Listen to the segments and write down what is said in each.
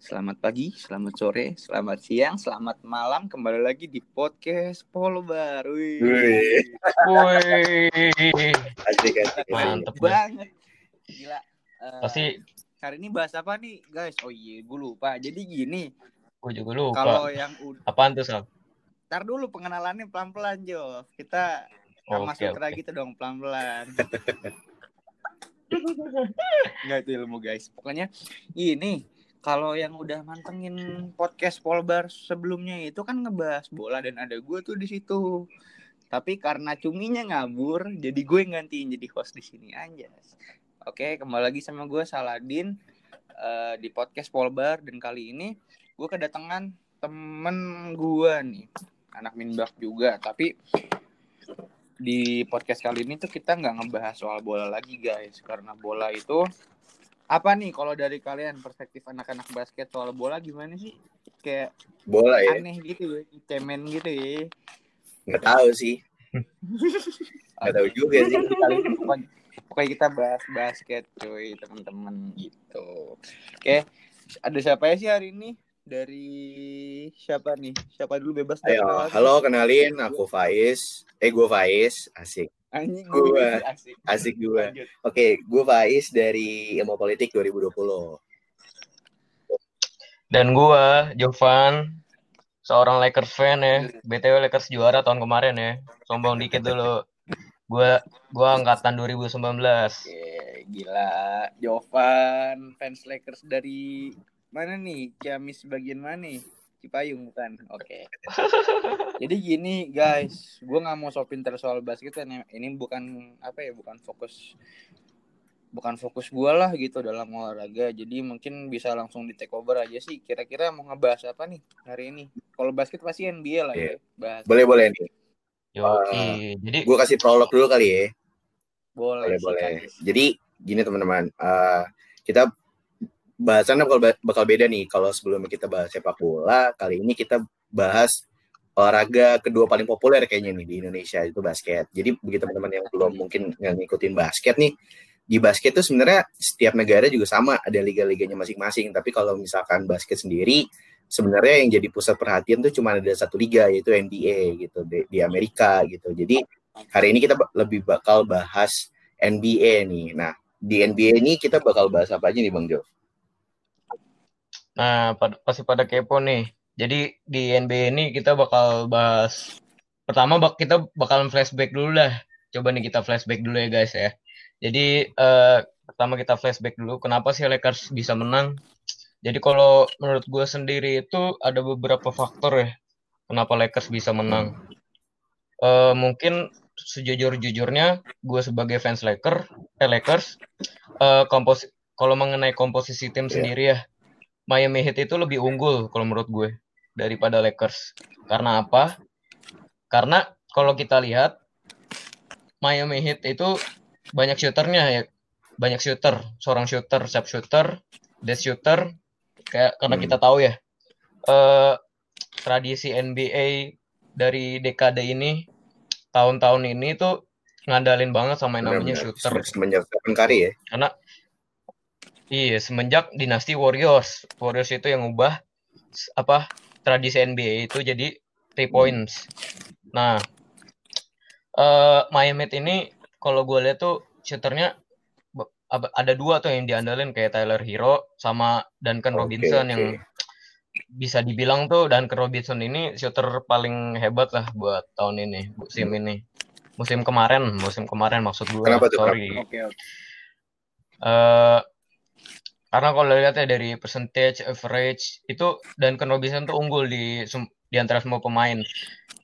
Selamat pagi, selamat sore, selamat siang, selamat malam. Kembali lagi di podcast Polbar. Wih. Wih. Asik, asik. Mantep banget. Gila. Eh, Pasti hari ini bahas apa nih, guys? Oh iya, gue lupa. Jadi gini, gue juga lupa. kalau yang udah Apaan tuh, Sal? Ntar dulu pengenalannya pelan-pelan, Jo. Kita Oke, masuk oke. lagi tuh dong pelan-pelan. Enggak itu ilmu guys. Pokoknya ini kalau yang udah mantengin podcast Polbar sebelumnya itu kan ngebahas bola dan ada gue tuh di situ. Tapi karena cuminya ngabur, jadi gue gantiin jadi host di sini aja. Oke, kembali lagi sama gue Saladin eh, di podcast Polbar dan kali ini gue kedatangan temen gue nih, anak Minbak juga. Tapi di podcast kali ini tuh kita nggak ngebahas soal bola lagi guys karena bola itu apa nih kalau dari kalian perspektif anak-anak basket soal bola gimana sih kayak Bola ya? aneh gitu ya cemen gitu ya Nggak tahu sih. Nggak tahu juga sih. pokoknya, pokoknya kita bahas basket cuy teman-teman gitu oke ada siapa ya sih hari ini dari siapa nih siapa dulu bebas Ayo, halo kenalin aku Faiz. Eh gue Faiz, asik. Anjing Gua. gue asik Asik gue. Oke, gue Faiz dari Ilmu Politik 2020. Dan gua, Jovan, seorang Lakers fan ya. BTW Lakers juara tahun kemarin ya. Sombong dikit dulu. Gua gua angkatan 2019. Oke, gila. Jovan, fans Lakers dari mana nih? Ciamis bagian mana nih? Cipayung bukan? Oke. Jadi gini guys, gue nggak mau so pinter soal basket kan. Ini bukan apa ya, bukan fokus bukan fokus gue lah gitu dalam olahraga. Jadi mungkin bisa langsung di take over aja sih. Kira-kira mau ngebahas apa nih hari ini? Kalau basket pasti NBA lah ya. Bahas. Boleh boleh nih. Yoi. Jadi Gue kasih prolog dulu kali ya. Boleh, Boleh boleh. Jadi gini teman-teman, eh, kita bahasannya bakal bakal beda nih. Kalau sebelumnya kita bahas sepak bola, kali ini kita bahas olahraga kedua paling populer kayaknya nih di Indonesia itu basket. Jadi bagi teman-teman yang belum mungkin ngikutin basket nih, di basket itu sebenarnya setiap negara juga sama ada liga-liganya masing-masing. Tapi kalau misalkan basket sendiri, sebenarnya yang jadi pusat perhatian tuh cuma ada satu liga yaitu NBA gitu di, di Amerika gitu. Jadi hari ini kita lebih bakal bahas NBA nih. Nah di NBA ini kita bakal bahas apa aja nih Bang Jo? Nah, pada, pasti pada kepo nih. Jadi di NBA ini kita bakal bahas pertama bak kita bakalan flashback dulu lah. Coba nih kita flashback dulu ya guys ya. Jadi eh, pertama kita flashback dulu kenapa sih Lakers bisa menang? Jadi kalau menurut gue sendiri itu ada beberapa faktor ya kenapa Lakers bisa menang. Eh, mungkin sejujur-jujurnya gue sebagai fans Lakers, eh Lakers, eh, kompos kalau mengenai komposisi tim Iya. sendiri ya Miami Heat itu lebih unggul kalau menurut gue daripada Lakers. Karena apa? Karena kalau kita lihat Miami Heat itu banyak shooternya ya. Banyak shooter, seorang shooter, sharp shooter, dead shooter. Kayak karena Hmm. kita tahu ya eh tradisi NBA dari dekade ini tahun-tahun ini tuh ngandalin banget sama yang namanya shooter Stephen Curry ya. karena iya semenjak dinasti Warriors. Warriors itu yang ubah apa tradisi NBA itu jadi three points. Nah eh Miami Heat ini kalau gue lihat tuh shooternya ada dua tuh yang diandalin kayak Tyler Hero sama Duncan Robinson oke. yang bisa dibilang tuh Duncan Robinson ini shooter paling hebat lah buat tahun ini musim ini. Musim kemarin musim kemarin maksud gue Kenapa tuh, sorry. Oke, oke. eh karena kalau lihat ya dari percentage average itu Duncan Robinson tuh unggul di di antara semua pemain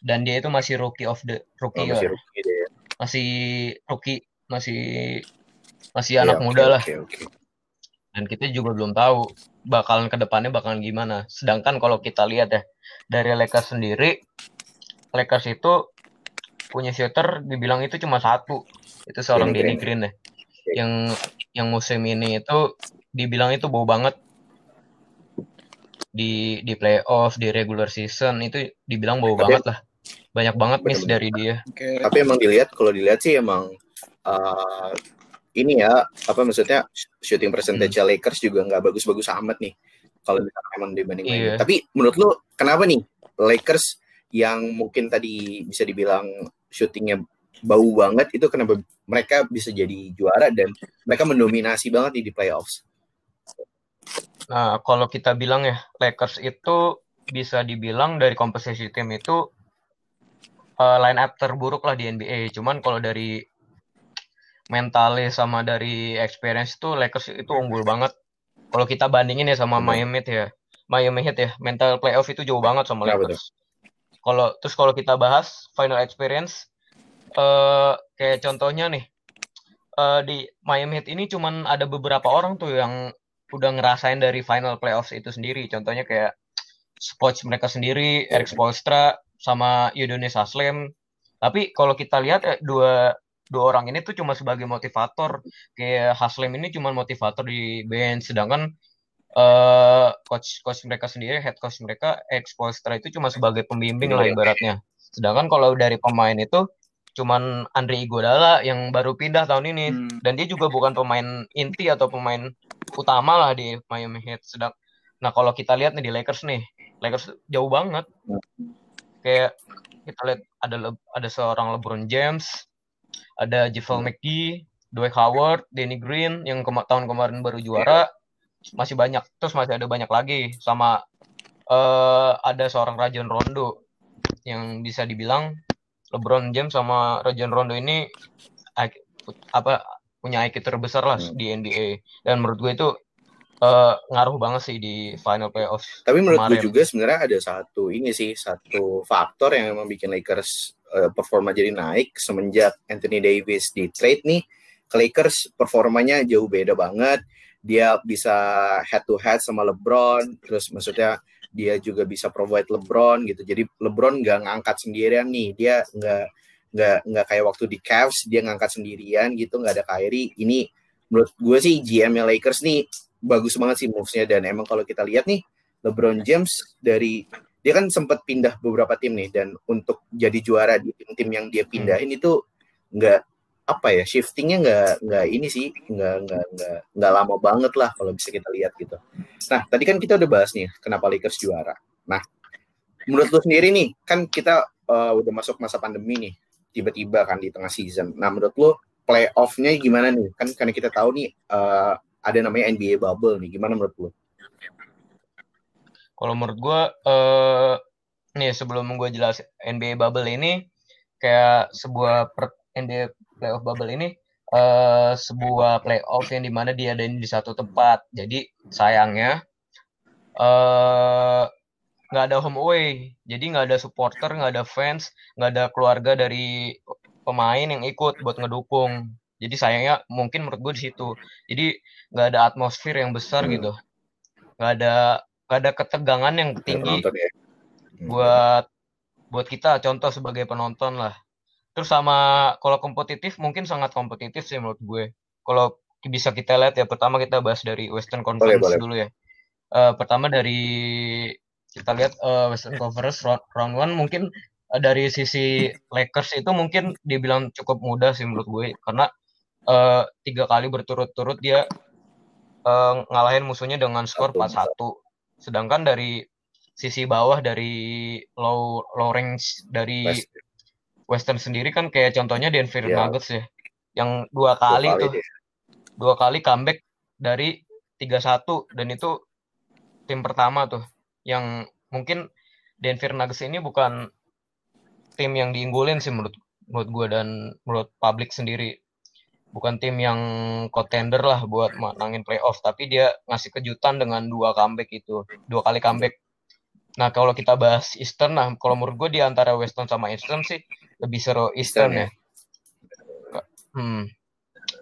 dan dia itu masih rookie of the Oh, rookie masih lah. rookie dia. masih rookie masih masih Iya, anak oke, muda lah oke. dan kita juga belum tahu bakalan ke depannya bakalan gimana sedangkan kalau kita lihat ya dari Lakers sendiri Lakers itu punya shooter dibilang itu cuma satu itu seorang Danny Danny Green. Green ya yang yang musim ini itu dibilang itu bau banget di di playoff di regular season itu dibilang bau Tapi- banget lah banyak banget miss Bener-bener. dari dia Oke. Tapi emang dilihat kalau dilihat sih emang eh, ini ya apa maksudnya shooting percentage Hmm. Lakers juga nggak bagus-bagus amat nih. kalau misalkan emang dibanding Iya. main. Tapi menurut lu kenapa nih Lakers yang mungkin tadi bisa dibilang syutingnya bau banget itu kenapa mereka bisa jadi juara dan mereka mendominasi banget nih di playoffs. Nah, kalau kita bilang ya, Lakers itu bisa dibilang dari komposisi tim itu eh, line up terburuk lah di NBA. Cuman kalau dari mentalnya sama dari experience itu Lakers itu unggul banget. Kalau kita bandingin ya sama. Miami Heat ya. Miami Heat ya, mental playoff itu jauh banget sama Kenapa Lakers. Kalau terus kalau kita bahas final experience eh kayak contohnya nih eh, di Miami Heat ini cuman ada beberapa orang tuh yang udah ngerasain dari final playoffs itu sendiri. Contohnya kayak coach mereka sendiri, Eric Spoelstra sama Udonis Haslem. Tapi kalau kita lihat eh, dua dua orang ini tuh cuma sebagai motivator. Kayak Haslem ini cuma motivator di bench, sedangkan eh coach coach mereka sendiri, head coach mereka, Eric Spoelstra itu cuma sebagai pembimbing lah Iya. ibaratnya. Sedangkan kalau dari pemain itu cuman Andre Iguodala yang baru pindah tahun ini Hmm. dan dia juga bukan pemain inti atau pemain utama lah di Miami Heat. Sedang nah kalau kita lihat nih di Lakers nih, Lakers jauh banget. Kayak kita lihat ada Le- ada seorang LeBron James, ada JaVale McGee, Dwight Howard, Danny Green yang kema- tahun kemarin baru juara, masih banyak. Terus masih ada banyak lagi sama eh ada seorang Rajon Rondo yang bisa dibilang LeBron James sama Rajon Rondo ini apa punya IQ terbesar lah Hmm. di NBA dan menurut gue itu eh, ngaruh banget sih di final playoffs Tapi menurut gue Kemarin. juga sebenarnya ada satu ini sih satu faktor yang memang bikin Lakers eh, performa jadi naik semenjak Anthony Davis di trade nih ke Lakers performanya jauh beda banget. Dia bisa head to head sama LeBron, terus maksudnya dia juga bisa provide LeBron gitu. Jadi LeBron nggak ngangkat sendirian nih, dia nggak nggak nggak kayak waktu di Cavs dia ngangkat sendirian gitu, nggak ada Kyrie. Ini menurut gue sih GM Lakers nih bagus banget sih moves-nya dan emang kalau kita lihat nih LeBron James dari dia kan sempat pindah beberapa tim nih dan untuk jadi juara di tim-tim yang dia pindahin itu nggak apa ya shiftingnya nggak nggak ini sih nggak nggak nggak nggak lama banget lah kalau bisa kita lihat gitu. Nah tadi kan kita udah bahas nih kenapa Lakers juara. Nah menurut lu sendiri nih kan kita uh, udah masuk masa pandemi nih tiba-tiba kan di tengah season. Nah menurut lu playoff-nya gimana nih? Kan karena kita tahu nih uh, ada namanya NBA bubble nih. Gimana menurut lu? Kalau menurut gue, eh nih sebelum gue jelas NBA bubble ini kayak sebuah per, NBA playoff bubble ini eh sebuah playoff yang di mana dia ada di satu tempat. Jadi sayangnya eh nggak ada home away, jadi nggak ada supporter, nggak ada fans, nggak ada keluarga dari pemain yang ikut buat ngedukung. Jadi sayangnya mungkin menurut gue di situ. Jadi nggak ada atmosfer yang besar Hmm. gitu, nggak ada nggak ada ketegangan yang tinggi Penonton ya. Hmm. buat buat kita contoh sebagai penonton lah. Terus sama kalau kompetitif mungkin sangat kompetitif sih menurut gue. Kalau bisa kita lihat ya pertama kita bahas dari Western Conference boleh. dulu ya. Eh, pertama dari kita lihat eh, Western Conference round, round one mungkin eh, dari sisi Lakers itu mungkin dibilang cukup mudah sih menurut gue karena eh, tiga kali berturut-turut dia eh, ngalahin musuhnya dengan skor Satu. 4-1. Sedangkan dari sisi bawah dari low low range dari West- Western sendiri kan kayak contohnya Denver Iya. Nuggets ya. Yang dua dua kali tuh, dua kali comeback dari 3-1 dan itu tim pertama tuh yang mungkin Denver Nuggets ini bukan tim yang diunggulin sih menurut menurut gue dan menurut publik sendiri. Bukan tim yang contender lah buat menangin playoff, tapi dia ngasih kejutan dengan dua comeback itu, dua kali comeback. Nah, kalau kita bahas Eastern, nah kalau menurut gue di antara Western sama Eastern sih lebih seru Eastern, Eastern ya. Hmm.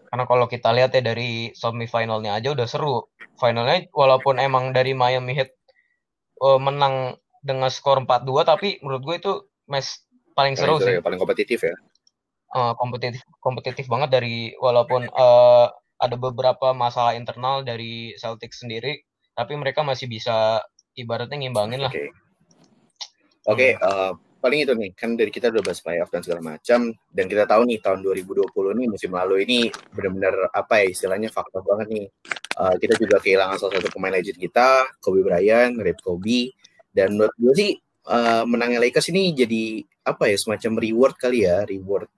Karena kalau kita lihat ya dari semifinalnya aja udah seru. Finalnya walaupun emang dari Miami Heat eh, menang dengan skor 4-2 tapi menurut gue itu match paling Paling seru seru sih. ya, paling kompetitif ya. Eh, kompetitif kompetitif banget dari walaupun eh, ada beberapa masalah internal dari Celtics sendiri tapi mereka masih bisa ibaratnya ngimbangin lah. Oke. Oke, eh, paling itu nih kan dari kita udah bahas playoff dan segala macam dan kita tahu nih tahun 2020 nih musim lalu ini benar-benar apa ya istilahnya faktor banget nih uh, kita juga kehilangan salah satu pemain legend kita Kobe Bryant, Rip Kobe dan menurut gue sih uh, menangnya Lakers ini jadi apa ya semacam reward kali ya reward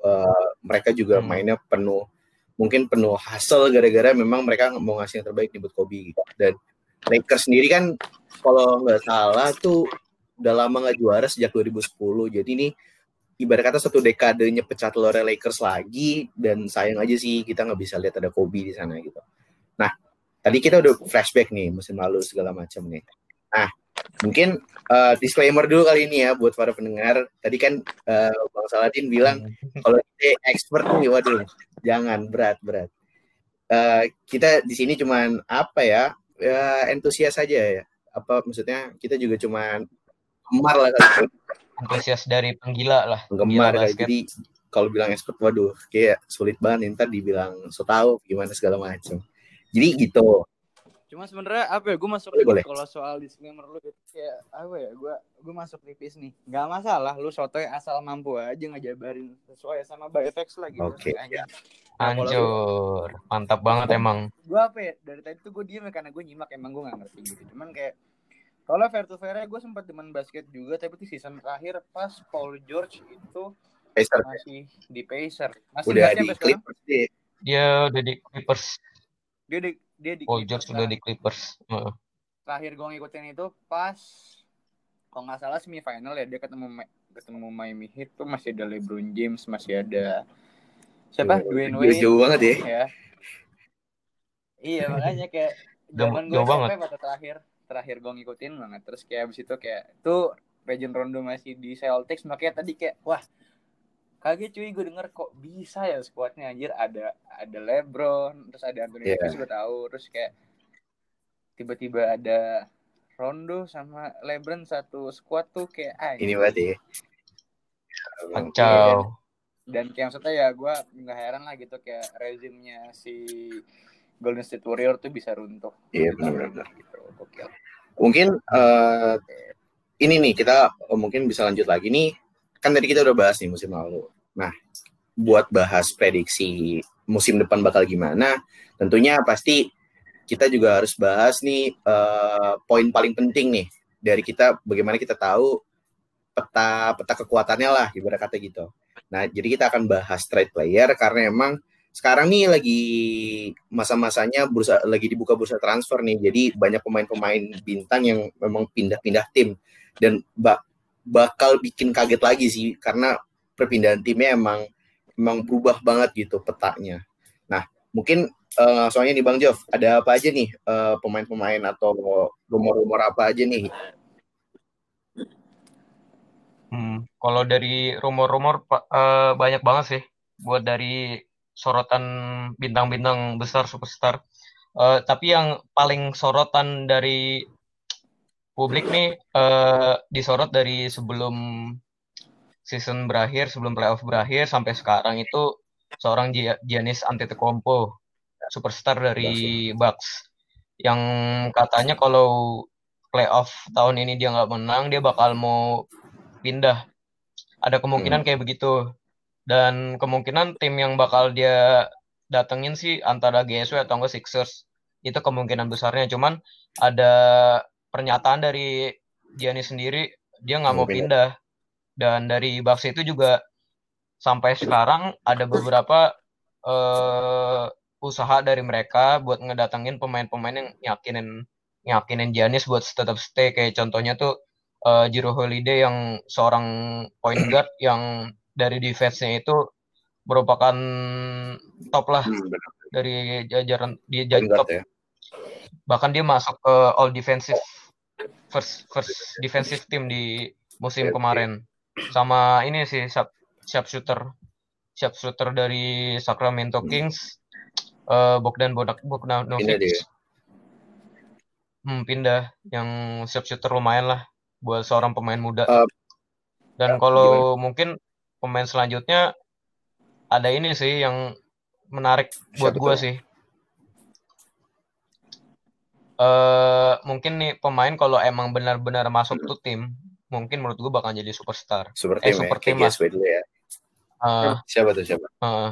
uh, mereka juga hmm. mainnya penuh mungkin penuh hasil gara-gara memang mereka mau ngasih yang terbaik nih buat Kobe dan Lakers sendiri kan kalau nggak salah tuh udah lama nggak juara sejak 2010. Jadi ini ibarat kata satu dekadenya pecah telur Lakers lagi dan sayang aja sih kita nggak bisa lihat ada Kobe di sana gitu. Nah, tadi kita udah flashback nih musim lalu segala macam nih. Nah, mungkin uh, disclaimer dulu kali ini ya buat para pendengar. Tadi kan uh, Bang Saladin bilang kalau kita expert nih, waduh, jangan berat berat. Uh, kita di sini cuman apa ya, ya entusias saja ya. Apa maksudnya kita juga cuman penggemar lah kan. Antusias dari penggila lah. Penggemar kayak jadi kalau bilang expert waduh kayak sulit banget ntar dibilang so tau gimana segala macam. Jadi gitu. Cuma sebenarnya apa ya gue masuk boleh, boleh. kalau soal disclaimer lu gitu kayak apa ya gue gue masuk tipis nih nggak masalah lu sotoy asal mampu aja ngejabarin sesuai sama BFX lagi Oke. Okay. Ya. Anjur, mantap banget emang. Gue apa ya dari tadi tuh gue diem ya karena gue nyimak emang gue nggak ngerti gitu. Cuman kayak kalau fair to fair gue sempat demen basket juga tapi di season terakhir pas Paul George itu Pacer. masih di Pacer. Masih udah di Clippers dia. Dia udah di Clippers. Dia di dia di Paul George udah di Clippers. Uh. Terakhir gue ngikutin itu pas kalau nggak salah semifinal ya dia ketemu ketemu Miami Heat tuh masih ada LeBron James, masih ada siapa? Dwayne Wade. Jauh banget ya. ya. Iya makanya kayak zaman gue SMP pada terakhir terakhir gue ngikutin banget. Terus kayak abis itu kayak tuh Region Rondo masih di Celtics makanya tadi kayak wah kaget cuy gue denger kok bisa ya skuadnya anjir ada ada LeBron terus ada Anthony yeah. Davis gue tahu. Terus kayak tiba-tiba ada Rondo sama LeBron satu squad tuh kayak ah ini berarti kacau. Dan kayak maksudnya ya gue nggak heran lah gitu kayak rezimnya si Golden State Warrior tuh bisa runtuh iya yeah, benar-benar gitu Mungkin uh, ini nih kita oh, mungkin bisa lanjut lagi nih. Kan tadi kita udah bahas nih musim lalu. Nah, buat bahas prediksi musim depan bakal gimana, tentunya pasti kita juga harus bahas nih uh, poin paling penting nih dari kita bagaimana kita tahu peta peta kekuatannya lah ibarat kata gitu. Nah, jadi kita akan bahas trade player karena emang sekarang nih lagi masa-masanya bursa lagi dibuka bursa transfer nih. Jadi banyak pemain-pemain bintang yang memang pindah-pindah tim dan bak bakal bikin kaget lagi sih karena perpindahan timnya emang emang berubah banget gitu petanya. Nah, mungkin uh, soalnya nih Bang Jov, ada apa aja nih uh, pemain-pemain atau rumor-rumor apa aja nih? Hmm, kalau dari rumor-rumor uh, banyak banget sih buat dari sorotan bintang-bintang besar superstar. Uh, tapi yang paling sorotan dari publik nih uh, disorot dari sebelum season berakhir, sebelum playoff berakhir sampai sekarang itu seorang Giannis Antetokounmpo, superstar dari Bucks, yang katanya kalau playoff tahun ini dia nggak menang, dia bakal mau pindah. Ada kemungkinan hmm. kayak begitu dan kemungkinan tim yang bakal dia datengin sih antara GSW atau enggak Sixers. Itu kemungkinan besarnya. Cuman ada pernyataan dari Giannis sendiri dia nggak mau pindah. dan dari Bucks itu juga sampai sekarang ada beberapa uh, usaha dari mereka buat ngedatengin pemain-pemain yang yakinin yakinin Giannis buat tetap stay. Kayak contohnya tuh uh, Jiro Holiday yang seorang point guard yang dari defense-nya itu merupakan top lah hmm, dari jajaran dia jadi top. Ya. Bahkan dia masuk ke all defensive first first defensive team di musim okay, kemarin. Sama ini sih sharp, sharp shooter sharp shooter dari Sacramento hmm. Kings uh, Bogdan Bodak Bogdanovic. Pindah Hmm, pindah yang sharp shooter lumayan lah buat seorang pemain muda. Uh, Dan kalau mungkin pemain selanjutnya ada ini sih yang menarik buat gue sih. Uh, mungkin nih pemain kalau emang benar-benar masuk tuh tim, mungkin menurut gue bakal jadi superstar. Super Eh, team super ya. team dulu ya. Eh, Siapa tuh siapa? eh,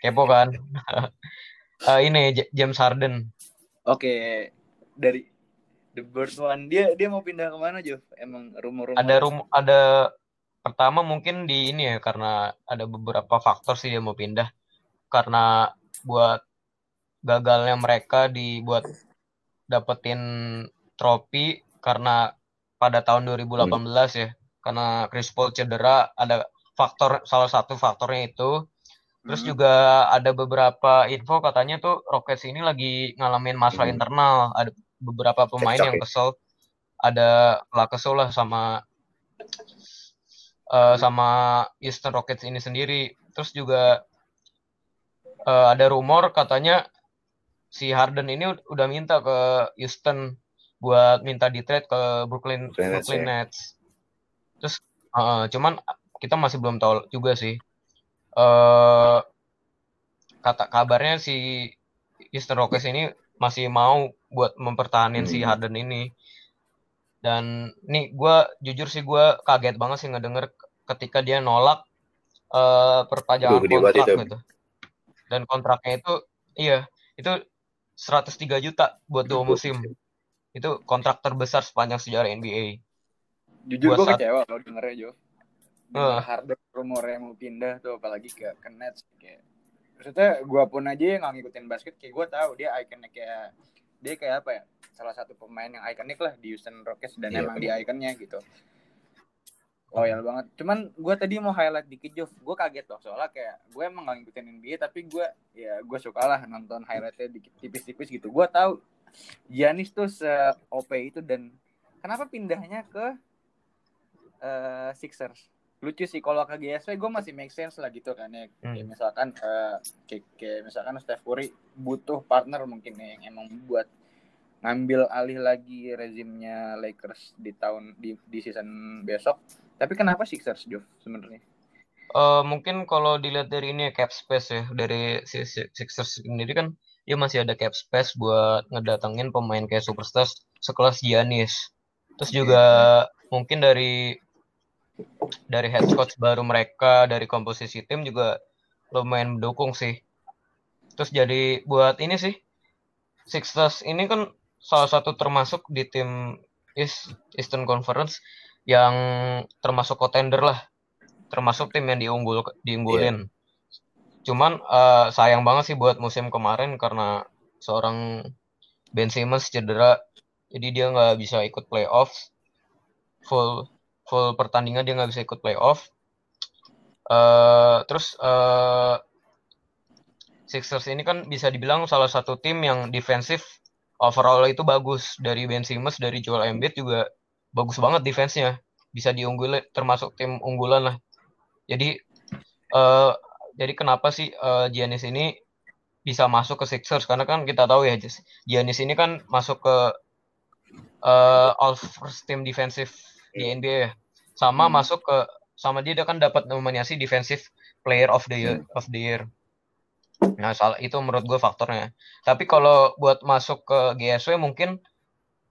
kepo kan? Eh, ini J- James Harden. Oke, dari The Bird One dia dia mau pindah ke mana Jo? Emang rumor-rumor Ada rum ada pertama mungkin di ini ya karena ada beberapa faktor sih dia mau pindah karena buat gagalnya mereka di buat dapetin trofi karena pada tahun 2018 ya karena Chris Paul cedera ada faktor salah satu faktornya itu terus Hmm. juga ada beberapa info katanya tuh Rockets ini lagi ngalamin masalah Hmm. internal ada beberapa pemain Cekcok yang ya? kesel ada lah kesel lah sama eh, sama Houston Rockets ini sendiri terus juga eh, ada rumor katanya si Harden ini ud- udah minta ke Houston buat minta di trade ke Brooklyn Brooklyn Nets, Brooklyn ya. Nets. Terus eh, cuman kita masih belum tahu juga sih. Eh kata kabarnya si Houston Rockets ini masih mau buat mempertahankan si Hmm. Harden ini. Dan nih gua jujur sih gua kaget banget sih ngedenger ketika dia nolak eh perpanjangan kontrak itu. gitu. Dan kontraknya itu iya, itu 103 juta buat dua musim. Itu kontrak terbesar sepanjang sejarah NBA. Jujur Gua gue saat- kecewa loh dengernya Jo. Denger Harden rumornya mau pindah tuh apalagi ke, ke Nets kayak. Maksudnya gue pun aja yang nggak ngikutin basket kayak gue tahu dia ikonnya kayak dia kayak apa ya salah satu pemain yang ikonik lah di Houston Rockets dan Iya, emang dia ikonnya gitu loyal banget. Cuman gue tadi mau highlight dikit Jov gue kaget loh soalnya kayak gue emang gak ngikutin NBA tapi gue ya gue suka lah nonton highlightnya dikit tipis-tipis gitu. Gue tahu Giannis tuh se OP itu dan kenapa pindahnya ke eh, Sixers? Lucu sih kalau ke GSW gue masih make sense lah gitu kan ya. Hmm. kayak misalkan eh, kayak, kayak misalkan Steph Curry butuh partner mungkin ya, yang emang buat ngambil alih lagi rezimnya Lakers di tahun di, di season besok tapi kenapa Sixers Jov sebenarnya Eh, mungkin kalau dilihat dari ini ya, cap space ya dari si si- Sixers sendiri kan dia masih ada cap space buat ngedatengin pemain kayak superstar sekelas Giannis. Terus juga mungkin dari dari head coach baru mereka dari komposisi tim juga lumayan mendukung sih. Terus jadi buat ini sih Sixers ini kan salah satu termasuk di tim East Eastern Conference yang termasuk contender lah termasuk tim yang diunggul diunggulin. Cuman eh, sayang banget sih buat musim kemarin karena seorang Ben Simmons cedera, jadi dia nggak bisa ikut playoff. Full full pertandingan dia nggak bisa ikut playoff. Eh terus eh Sixers ini kan bisa dibilang salah satu tim yang defensif overall itu bagus dari Ben Simmons, dari Joel Embiid juga bagus banget defense-nya. Bisa diunggulin termasuk tim unggulan lah. Jadi eh jadi kenapa sih eh, Giannis ini bisa masuk ke Sixers karena kan kita tahu ya Giannis ini kan masuk ke eh, all first team defensive di NBA ya. Sama Hmm. masuk ke sama dia dia kan dapat nominasi defensive player of the year of the year. Nah, salah itu menurut gue faktornya. Tapi kalau buat masuk ke GSW mungkin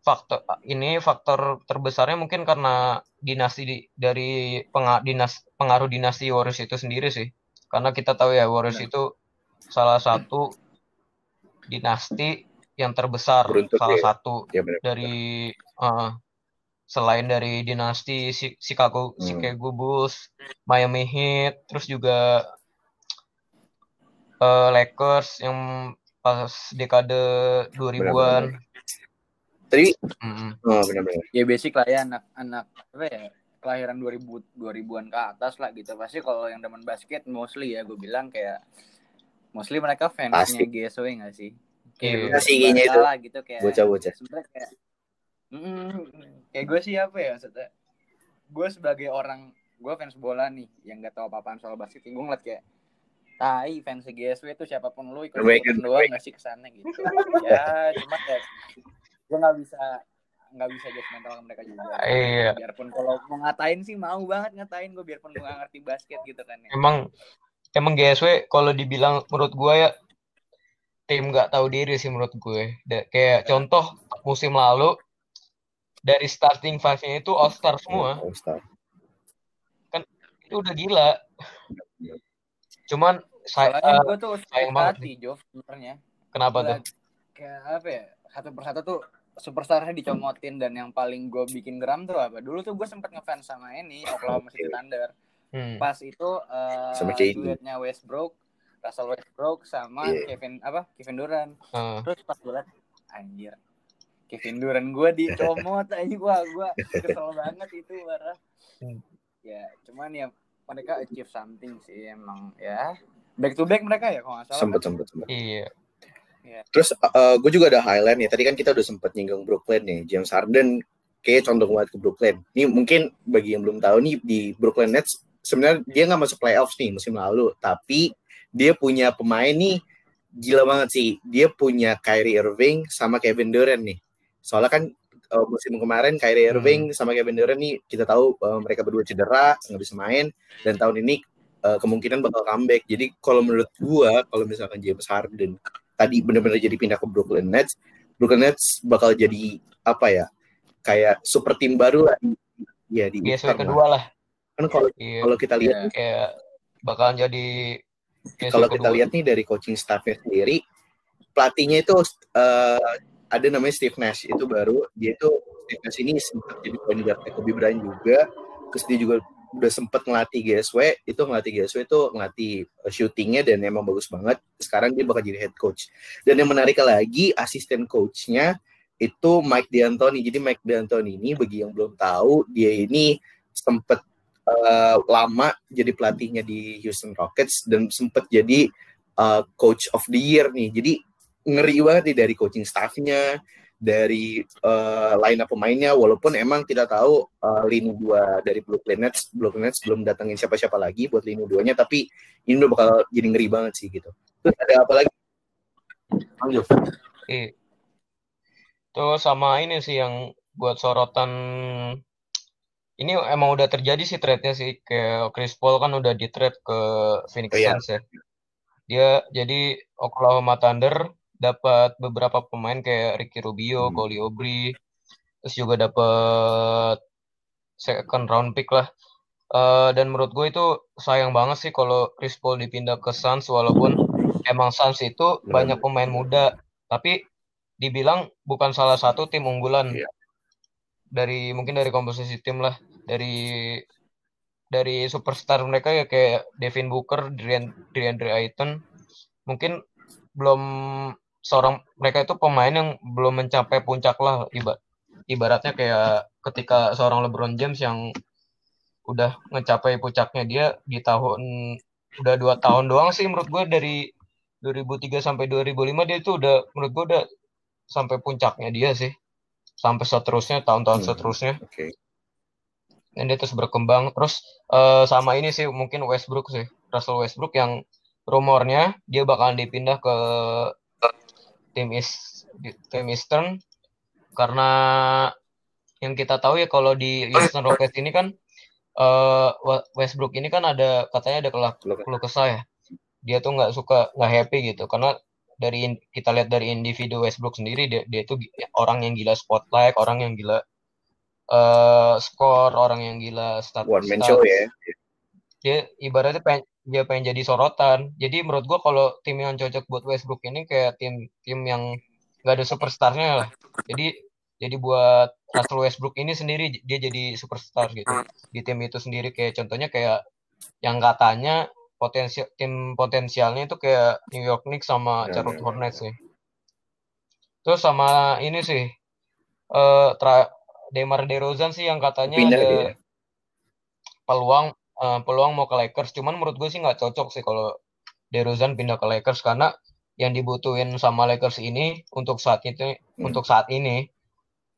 faktor ini faktor terbesarnya mungkin karena dinasti di- dari penga, dinas, pengaruh dinasti Warriors itu sendiri sih. Karena kita tahu ya Warriors itu salah satu dinasti yang terbesar, Beruntut salah ya. satu Ya benar. dari eh, selain dari dinasti Chicago Hmm. Chicago Bulls, Miami Heat, terus juga eh, Lakers yang pas dekade 2000-an. Tadi Mm-mm. oh benar-benar. ya basic lah ya anak-anak apa ya kelahiran 2000 2000-an ke atas lah gitu pasti kalau yang demen basket mostly ya gue bilang kayak mostly mereka fansnya Pasti. GSW nggak sih Iya. kayak kayaknya itu. lah gitu kayak Bocah-bocah. sebenarnya kayak mm, kayak gue sih apa ya maksudnya gue sebagai orang gue fans bola nih yang gak tahu apa-apaan soal basket gue ngeliat kayak tai fans GSW itu siapa pun lu ikut doang nggak sih ke sana gitu ya cuma ya gue nggak bisa nggak bisa judgmental ke mereka juga Iya. biarpun kalau mau ngatain sih mau banget ngatain gue biarpun gue gak ngerti basket gitu kan ya Emang emang GSW kalau dibilang menurut gue ya tim nggak tahu diri sih menurut gue. Da- kayak contoh musim lalu dari starting five-nya itu all star semua. All Star. Itu udah gila. Cuman saya Soalnya eh, gue tuh sayang banget hati, Jov, sebenarnya. kenapa tuh? Kayak apa ya? Satu persatu tuh superstarnya dicomotin dan yang paling gue bikin geram tuh apa? Dulu tuh gue sempet ngefans sama ini Oklahoma City Thunder. Hmm. Pas itu eh, Sama KD. duetnya Westbrook, Russell Westbrook sama Iya. Kevin apa? Kevin Durant. Eh, Terus pas gue liat, anjir. Kevin Durant gue dicomot anjing gua gua kesel banget itu parah. Hmm. Ya, cuman ya mereka achieve something sih emang ya. Back to back mereka ya kalau nggak salah. Sempet kan? sempet sempet. iya. Terus gue juga ada highlight nih. Tadi kan kita udah sempet nyinggung Brooklyn nih. James Harden kayak condong banget ke Brooklyn. Ini mungkin bagi yang belum tahu nih di Brooklyn Nets sebenarnya dia nggak masuk playoffs nih musim lalu, tapi dia punya pemain nih gila banget sih. Dia punya Kyrie Irving sama Kevin Durant nih. Soalnya kan uh, musim kemarin Kyrie Hmm. Irving sama Kevin Durant nih kita tahu uh, mereka berdua cedera nggak bisa main dan tahun ini uh, kemungkinan bakal comeback. Jadi kalau menurut gua kalau misalkan James Harden tadi benar-benar jadi pindah ke Brooklyn Nets, Brooklyn Nets bakal jadi apa ya? Kayak super tim baru lah. Ya di lah. kedua lah. Kan kalau Iya. kalau kita lihat Iya. Kayak bakalan jadi kalau kita lihat nih dari coaching staffnya sendiri, pelatihnya itu eh, ada namanya Steve Nash itu baru dia itu Steve Nash ini sempat jadi point guard Kobe Bryant juga, terus dia juga udah sempat ngelatih GSW, itu ngelatih GSW itu ngelatih eh, shootingnya dan emang bagus banget. Sekarang dia bakal jadi head coach. Dan yang menarik lagi asisten coachnya itu Mike D'Antoni. Jadi Mike D'Antoni ini bagi yang belum tahu dia ini sempat eh, lama jadi pelatihnya di Houston Rockets dan sempat jadi uh, coach of the year nih. Jadi ngeri banget nih dari coaching staffnya, dari uh, line up pemainnya. Walaupun emang kita tahu uh, lini dua dari Brooklyn Nets, Brooklyn Nets belum datangin siapa-siapa lagi buat lini duanya, tapi ini udah bakal jadi ngeri banget sih gitu. Terus ada apa lagi? Lanjut. Iya. Tuh sama ini sih yang buat sorotan ini emang udah terjadi sih trade-nya sih kayak Chris Paul kan udah di trade ke Phoenix Oh, iya. Suns ya. Dia jadi Oklahoma Thunder dapat beberapa pemain kayak Ricky Rubio, Hmm. Cole Aubrey, terus juga dapat second round pick lah. Eh, dan menurut gue itu sayang banget sih kalau Chris Paul dipindah ke Suns walaupun emang Suns itu Benar. banyak pemain muda, tapi dibilang bukan salah satu tim unggulan Iya. dari mungkin dari komposisi tim lah dari dari superstar mereka ya kayak Devin Booker, Dean- DeAndre Ayton mungkin belum seorang mereka itu pemain yang belum mencapai puncak lah iba- ibaratnya kayak ketika seorang LeBron James yang udah mencapai puncaknya dia di tahun udah dua tahun doang sih menurut gue dari 2003 sampai 2005 dia itu udah menurut gue udah sampai puncaknya dia sih sampai seterusnya tahun-tahun Hmm. seterusnya Oke. dan dia terus berkembang terus eh, sama ini sih mungkin Westbrook sih Russell Westbrook yang rumornya dia bakalan dipindah ke tim East tim Eastern. Karena yang kita tahu ya kalau di Houston Rockets ini kan eh, Wa- Westbrook ini kan ada katanya ada kelah Kalau keluh kesah ya. Dia tuh nggak suka nggak happy gitu. Karena dari kita lihat dari individu Westbrook sendiri dia dia tuh orang yang gila spotlight orang yang gila eh skor orang yang gila stat one man show ya. dia ibaratnya pengen dia pengen jadi sorotan. Jadi menurut gua kalau tim yang cocok buat Westbrook ini kayak tim tim yang nggak ada superstarnya lah. Jadi jadi buat Russell Westbrook ini sendiri dia jadi superstar gitu. Di tim itu sendiri kayak contohnya kayak yang katanya potensial tim potensialnya itu kayak New York Knicks sama Ya, Charlotte ya, ya. Hornets sih. Terus sama ini sih eh tra Demar Derozan sih yang katanya Pindah ada peluang eh, peluang mau ke Lakers. Cuman menurut gue sih nggak cocok sih kalau DeRozan pindah ke Lakers. Karena yang dibutuhin sama Lakers ini untuk saat itu Hmm. untuk saat ini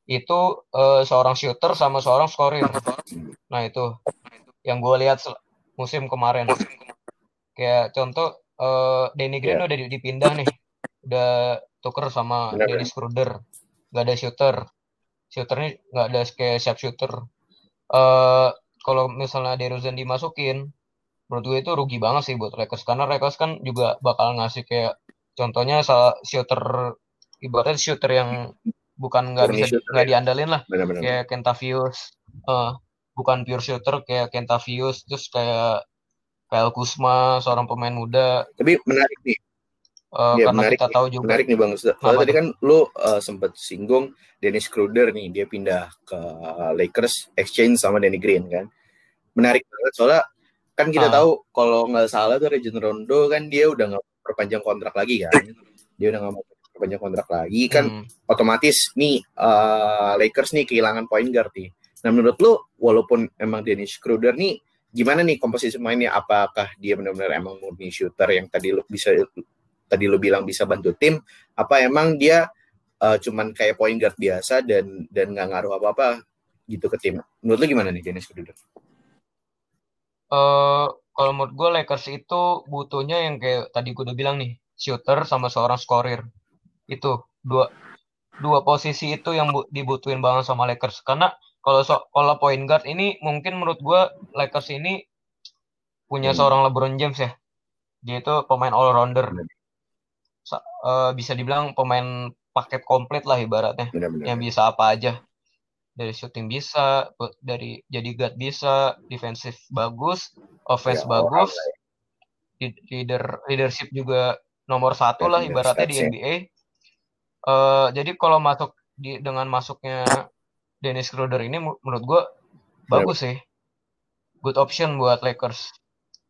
itu eh, seorang shooter sama seorang scorer. Nah itu yang gue lihat musim kemarin. Kayak contoh eh Danny Green Iya. udah di- dipindah nih. Udah tuker sama Benar, Dennis Schroeder. Nggak ada shooter. Shooternya nggak ada kayak siap shooter. Eh kalau misalnya DeRozan dimasukin menurut gue itu rugi banget sih buat Lakers karena Lakers kan juga bakal ngasih kayak contohnya salah shooter ibaratnya shooter yang bukan nggak bisa nggak ya. diandalin lah Benar-benar. kayak Kentavius eh bukan pure shooter kayak Kentavius terus kayak Kyle Kuzma seorang pemain muda Tapi menarik nih, eh, Iya, karena menarik kita tahu juga menarik nih Bang. Soalnya Apa tadi kan lu uh, sempat singgung Dennis Schroeder nih, dia pindah ke Lakers exchange sama Danny Green kan. Menarik banget soalnya kan kita Ah. tahu kalau nggak salah tuh Rajon Rondo kan dia udah nggak perpanjang kontrak lagi kan. Dia udah nggak mau perpanjang kontrak lagi kan Hmm, otomatis nih uh, Lakers nih kehilangan point guard nih. Nah menurut lu walaupun emang Dennis Schroeder nih gimana nih komposisi mainnya? Apakah dia benar-benar emang murni shooter yang tadi lu bisa tadi lu bilang bisa bantu tim? Apa emang dia uh, cuman kayak point guard biasa dan dan nggak ngaruh apa-apa gitu ke tim? Menurut lu gimana nih Dennis Schroeder? eh kalau menurut gue Lakers itu butuhnya yang kayak tadi gue udah bilang nih shooter sama seorang scorer itu dua dua posisi itu yang bu- dibutuhin banget sama Lakers karena kalau so, kalau point guard ini mungkin menurut gue Lakers ini punya Hmm. seorang LeBron James ya dia itu pemain all rounder Benar. Eh, bisa dibilang pemain paket komplit lah ibaratnya. Benar-benar. yang bisa apa aja. Dari shooting bisa dari jadi guard bisa defensif bagus offense Ya, bagus leader leadership juga nomor satu lah Benar, ibaratnya di. NBA Eh, jadi kalau masuk di dengan masuknya Dennis Schroeder ini menurut gua bagus sih. Good option buat Lakers.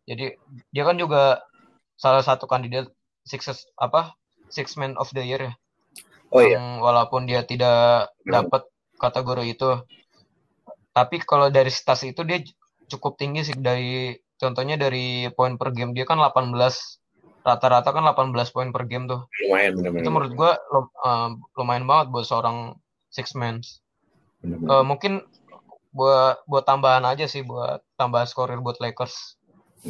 Jadi dia kan juga salah satu kandidat six apa? Six man of the year. Ya Oh iya, yang walaupun dia tidak Benar. dapat kategori itu tapi kalau dari stats itu dia cukup tinggi sih. Dari contohnya dari poin per game dia kan 18 rata-rata kan 18 poin per game tuh. Lumayan itu benar-benar. menurut gua lum- eh, lumayan banget buat seorang six man. Eh, mungkin buat buat tambahan aja sih buat tambahan skorer buat Lakers.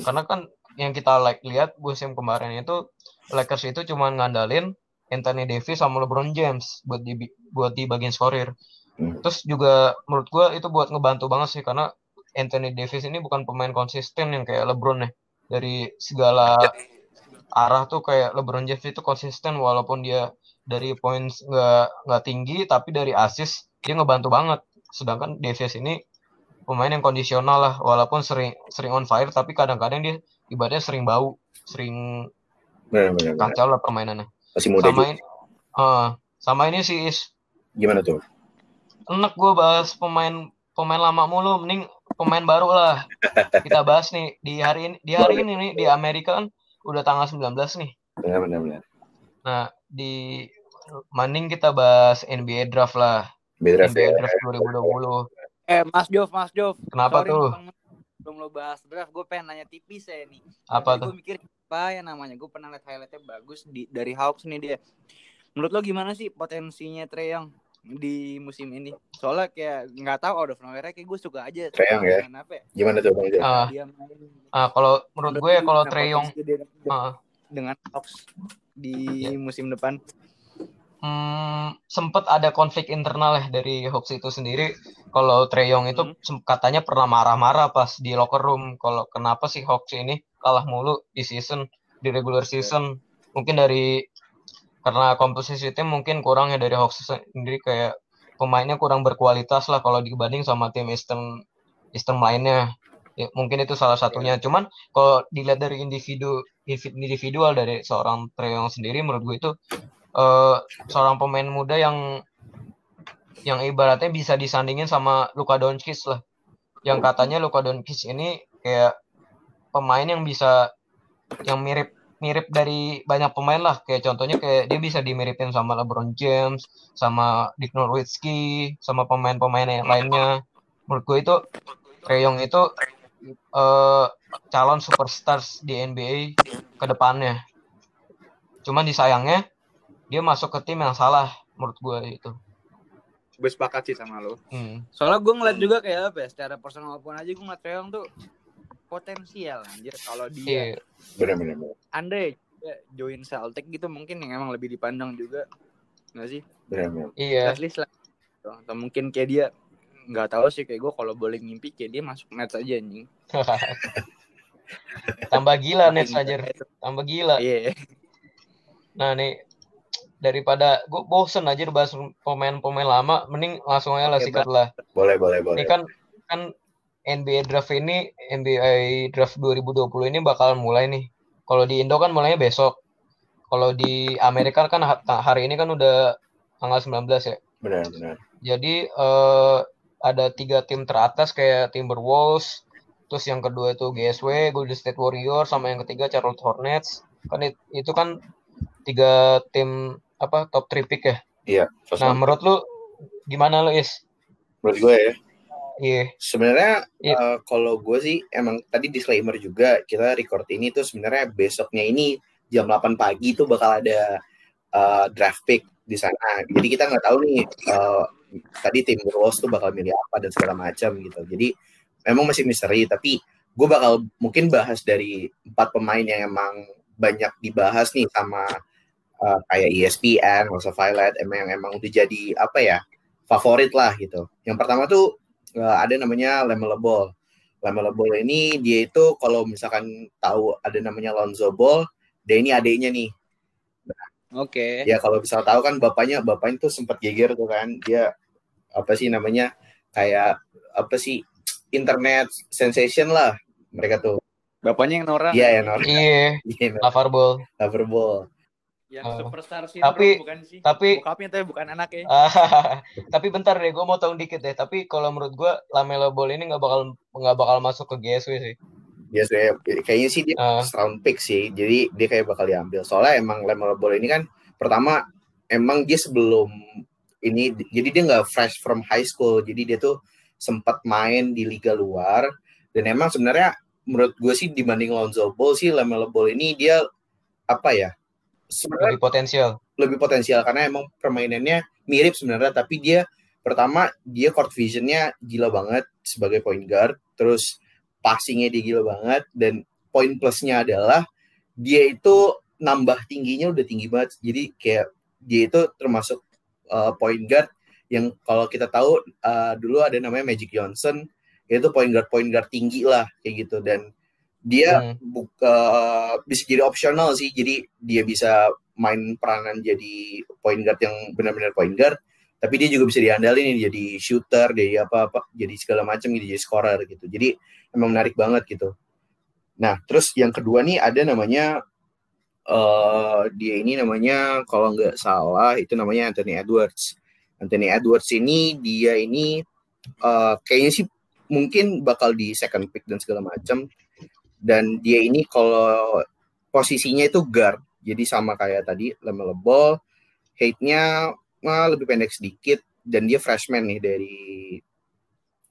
Karena kan yang kita like lihat musim kemarin itu Lakers itu cuma ngandalin Anthony Davis sama LeBron James buat di buat di bagian skorer Hmm. terus juga menurut gua itu buat ngebantu banget sih karena Anthony Davis ini bukan pemain konsisten yang kayak LeBron ya. Dari segala arah tuh kayak LeBron James itu konsisten walaupun dia dari poin nggak nggak tinggi tapi dari assist dia ngebantu banget. Sedangkan Davis ini pemain yang kondisional lah walaupun sering sering on fire tapi kadang-kadang dia ibaratnya sering bau sering Benar-benar. kacau lah permainannya Masih muda sama juga. ini eh, sama ini sih Is. Gimana tuh? enak gue bahas pemain pemain lama mulu mending pemain baru lah kita bahas nih di hari ini di hari ini nih di Amerika kan udah tanggal 19 nih Benar-benar. nah di mending kita bahas NBA draft lah Beda NBA ya. draft 2020 Eh, Mas Jov, Mas Jov. Kenapa Sorry, tuh? Bang, belum lo bahas draft, gue pengen nanya tipis ya nih. apa tuh Gue mikir apa ya namanya? Gue pernah lihat highlightnya bagus di dari Hawks nih dia. Menurut lo gimana sih potensinya Trey Young di musim ini? Soalnya kayak nggak tahu out of nowhere kayak gue suka aja. Trae Young ya? Apa ya? Gimana tuh Bang? Ah, main. ah, kalau menurut gue ya kalau Trey Young ah, dengan Hawks di musim depan. Hmm, sempet ada konflik internal ya dari Hawks itu sendiri. Kalau Trey Young itu Hmm. katanya pernah marah-marah pas di locker room. Kalau kenapa sih Hawks ini kalah mulu di season, di regular season? Mungkin dari karena komposisi tim mungkin kurang ya dari Hawks sendiri kayak pemainnya kurang berkualitas lah kalau dibanding sama tim Eastern Eastern lainnya. Ya, mungkin itu salah satunya. Cuman kalau dilihat dari individu individual dari seorang Trey Young sendiri menurut gue itu eh, seorang pemain muda yang yang ibaratnya bisa disandingin sama Luka Doncic lah. Yang katanya Luka Doncic ini kayak pemain yang bisa yang mirip mirip dari banyak pemain lah. Kayak contohnya kayak dia bisa dimiripin sama LeBron James, sama Dirk Nowitzki, sama pemain-pemain yang lainnya. Menurut gue itu Trae Young itu eh, calon superstars di NBA ke depannya. Cuman disayangnya dia masuk ke tim yang salah menurut gue itu. Gue sepakat sih sama lo. Hmm. Soalnya gue ngeliat juga kayak apa ya, secara personal pun aja gue ngeliat Trae Young tuh potensial anjir kalau dia Iya. Benar-benar. andai ya, join Celtic gitu mungkin yang emang lebih dipandang juga nggak sih Benar-benar. Iya. at least lah atau mungkin kayak dia nggak tahu sih kayak gue kalau boleh ngimpi kayak dia masuk Nets aja anjing Tambah gila Nets aja. Tambah gila. iya Nah nih daripada gue bosen aja bahas pemain-pemain lama, mending langsung aja lah sikat lah. Boleh, boleh, boleh. Ini kan kan NBA draft ini NBA draft 2020 ini bakal mulai nih. Kalau di Indo kan mulainya besok. Kalau di Amerika kan ha- hari ini kan udah tanggal 19 ya. Benar, benar. Jadi eh, ada tiga tim teratas kayak Timberwolves, terus yang kedua itu GSW, Golden State Warriors, sama yang ketiga Charlotte Hornets. Kan it- itu kan tiga tim apa top 3 pick ya. Iya, first Nah, one. menurut lu gimana lu, Is? menurut gue ya. Iya. Sebenarnya Iya. eh, kalau gue sih emang tadi disclaimer juga kita record ini tuh sebenarnya besoknya ini jam 8 pagi tuh bakal ada eh, draft pick di sana. Jadi kita nggak tahu nih eh, tadi tim Wolves tuh bakal milih apa dan segala macam gitu. Jadi memang masih misteri tapi gue bakal mungkin bahas dari empat pemain yang emang banyak dibahas nih sama eh, kayak ESPN, House of Violet, emang yang emang udah jadi apa ya favorit lah gitu. Yang pertama tuh uh, ada namanya Lamelo Ball. Lamelo Ball ini dia itu kalau misalkan tahu ada namanya Lonzo Ball, dia ini adiknya nih. Oke. Ya kalau misal tahu kan bapaknya bapaknya tuh sempat geger tuh kan. Dia apa sih namanya kayak apa sih internet sensation lah mereka tuh. Bapaknya yang Nora. Iya ya Nor. Iya, Iya, Nor. Lavar Ball. Lover Ball. Yang Oh. superstar syndrome Tapi- bukan sih? tapi- bokapnya tapi bukan anaknya. tapi bentar deh, gue mau tahu dikit deh. Tapi kalau menurut gue Lamelo Ball ini nggak bakal nggak bakal masuk ke GSW sih. Dia sebenarnya kayaknya sih dia first round pick sih. Jadi dia kayak bakal diambil. Soalnya emang Lamelo Ball ini kan pertama emang dia sebelum ini jadi dia nggak fresh from high school. Jadi dia tuh sempat main di liga luar dan emang sebenarnya menurut gue sih dibanding Lonzo Ball sih Lamelo Ball ini dia apa ya? Sebenarnya Lebih potensial. lebih potensial karena emang permainannya mirip sebenarnya tapi dia pertama dia court visionnya gila banget sebagai point guard terus passingnya dia gila banget dan poin plusnya adalah dia itu nambah tingginya udah tinggi banget jadi kayak dia itu termasuk uh, point guard yang kalau kita tahu uh, dulu ada namanya Magic Johnson itu point guard point guard tinggi lah kayak gitu dan dia Hmm. buka bisa jadi optional sih. Jadi dia bisa main peranan jadi point guard yang benar-benar point guard. Tapi dia juga bisa diandalin jadi shooter jadi apa apa jadi segala macam gitu jadi scorer gitu. Jadi emang menarik banget gitu. Nah terus yang kedua nih ada namanya eh dia ini namanya kalau nggak salah itu namanya Anthony Edwards. Anthony Edwards ini dia ini eh kayaknya sih mungkin bakal di second pick dan segala macam dan dia ini kalau posisinya itu guard. Jadi sama kayak tadi Lamelo Ball height-nya ah, lebih pendek sedikit. Dan dia freshman nih dari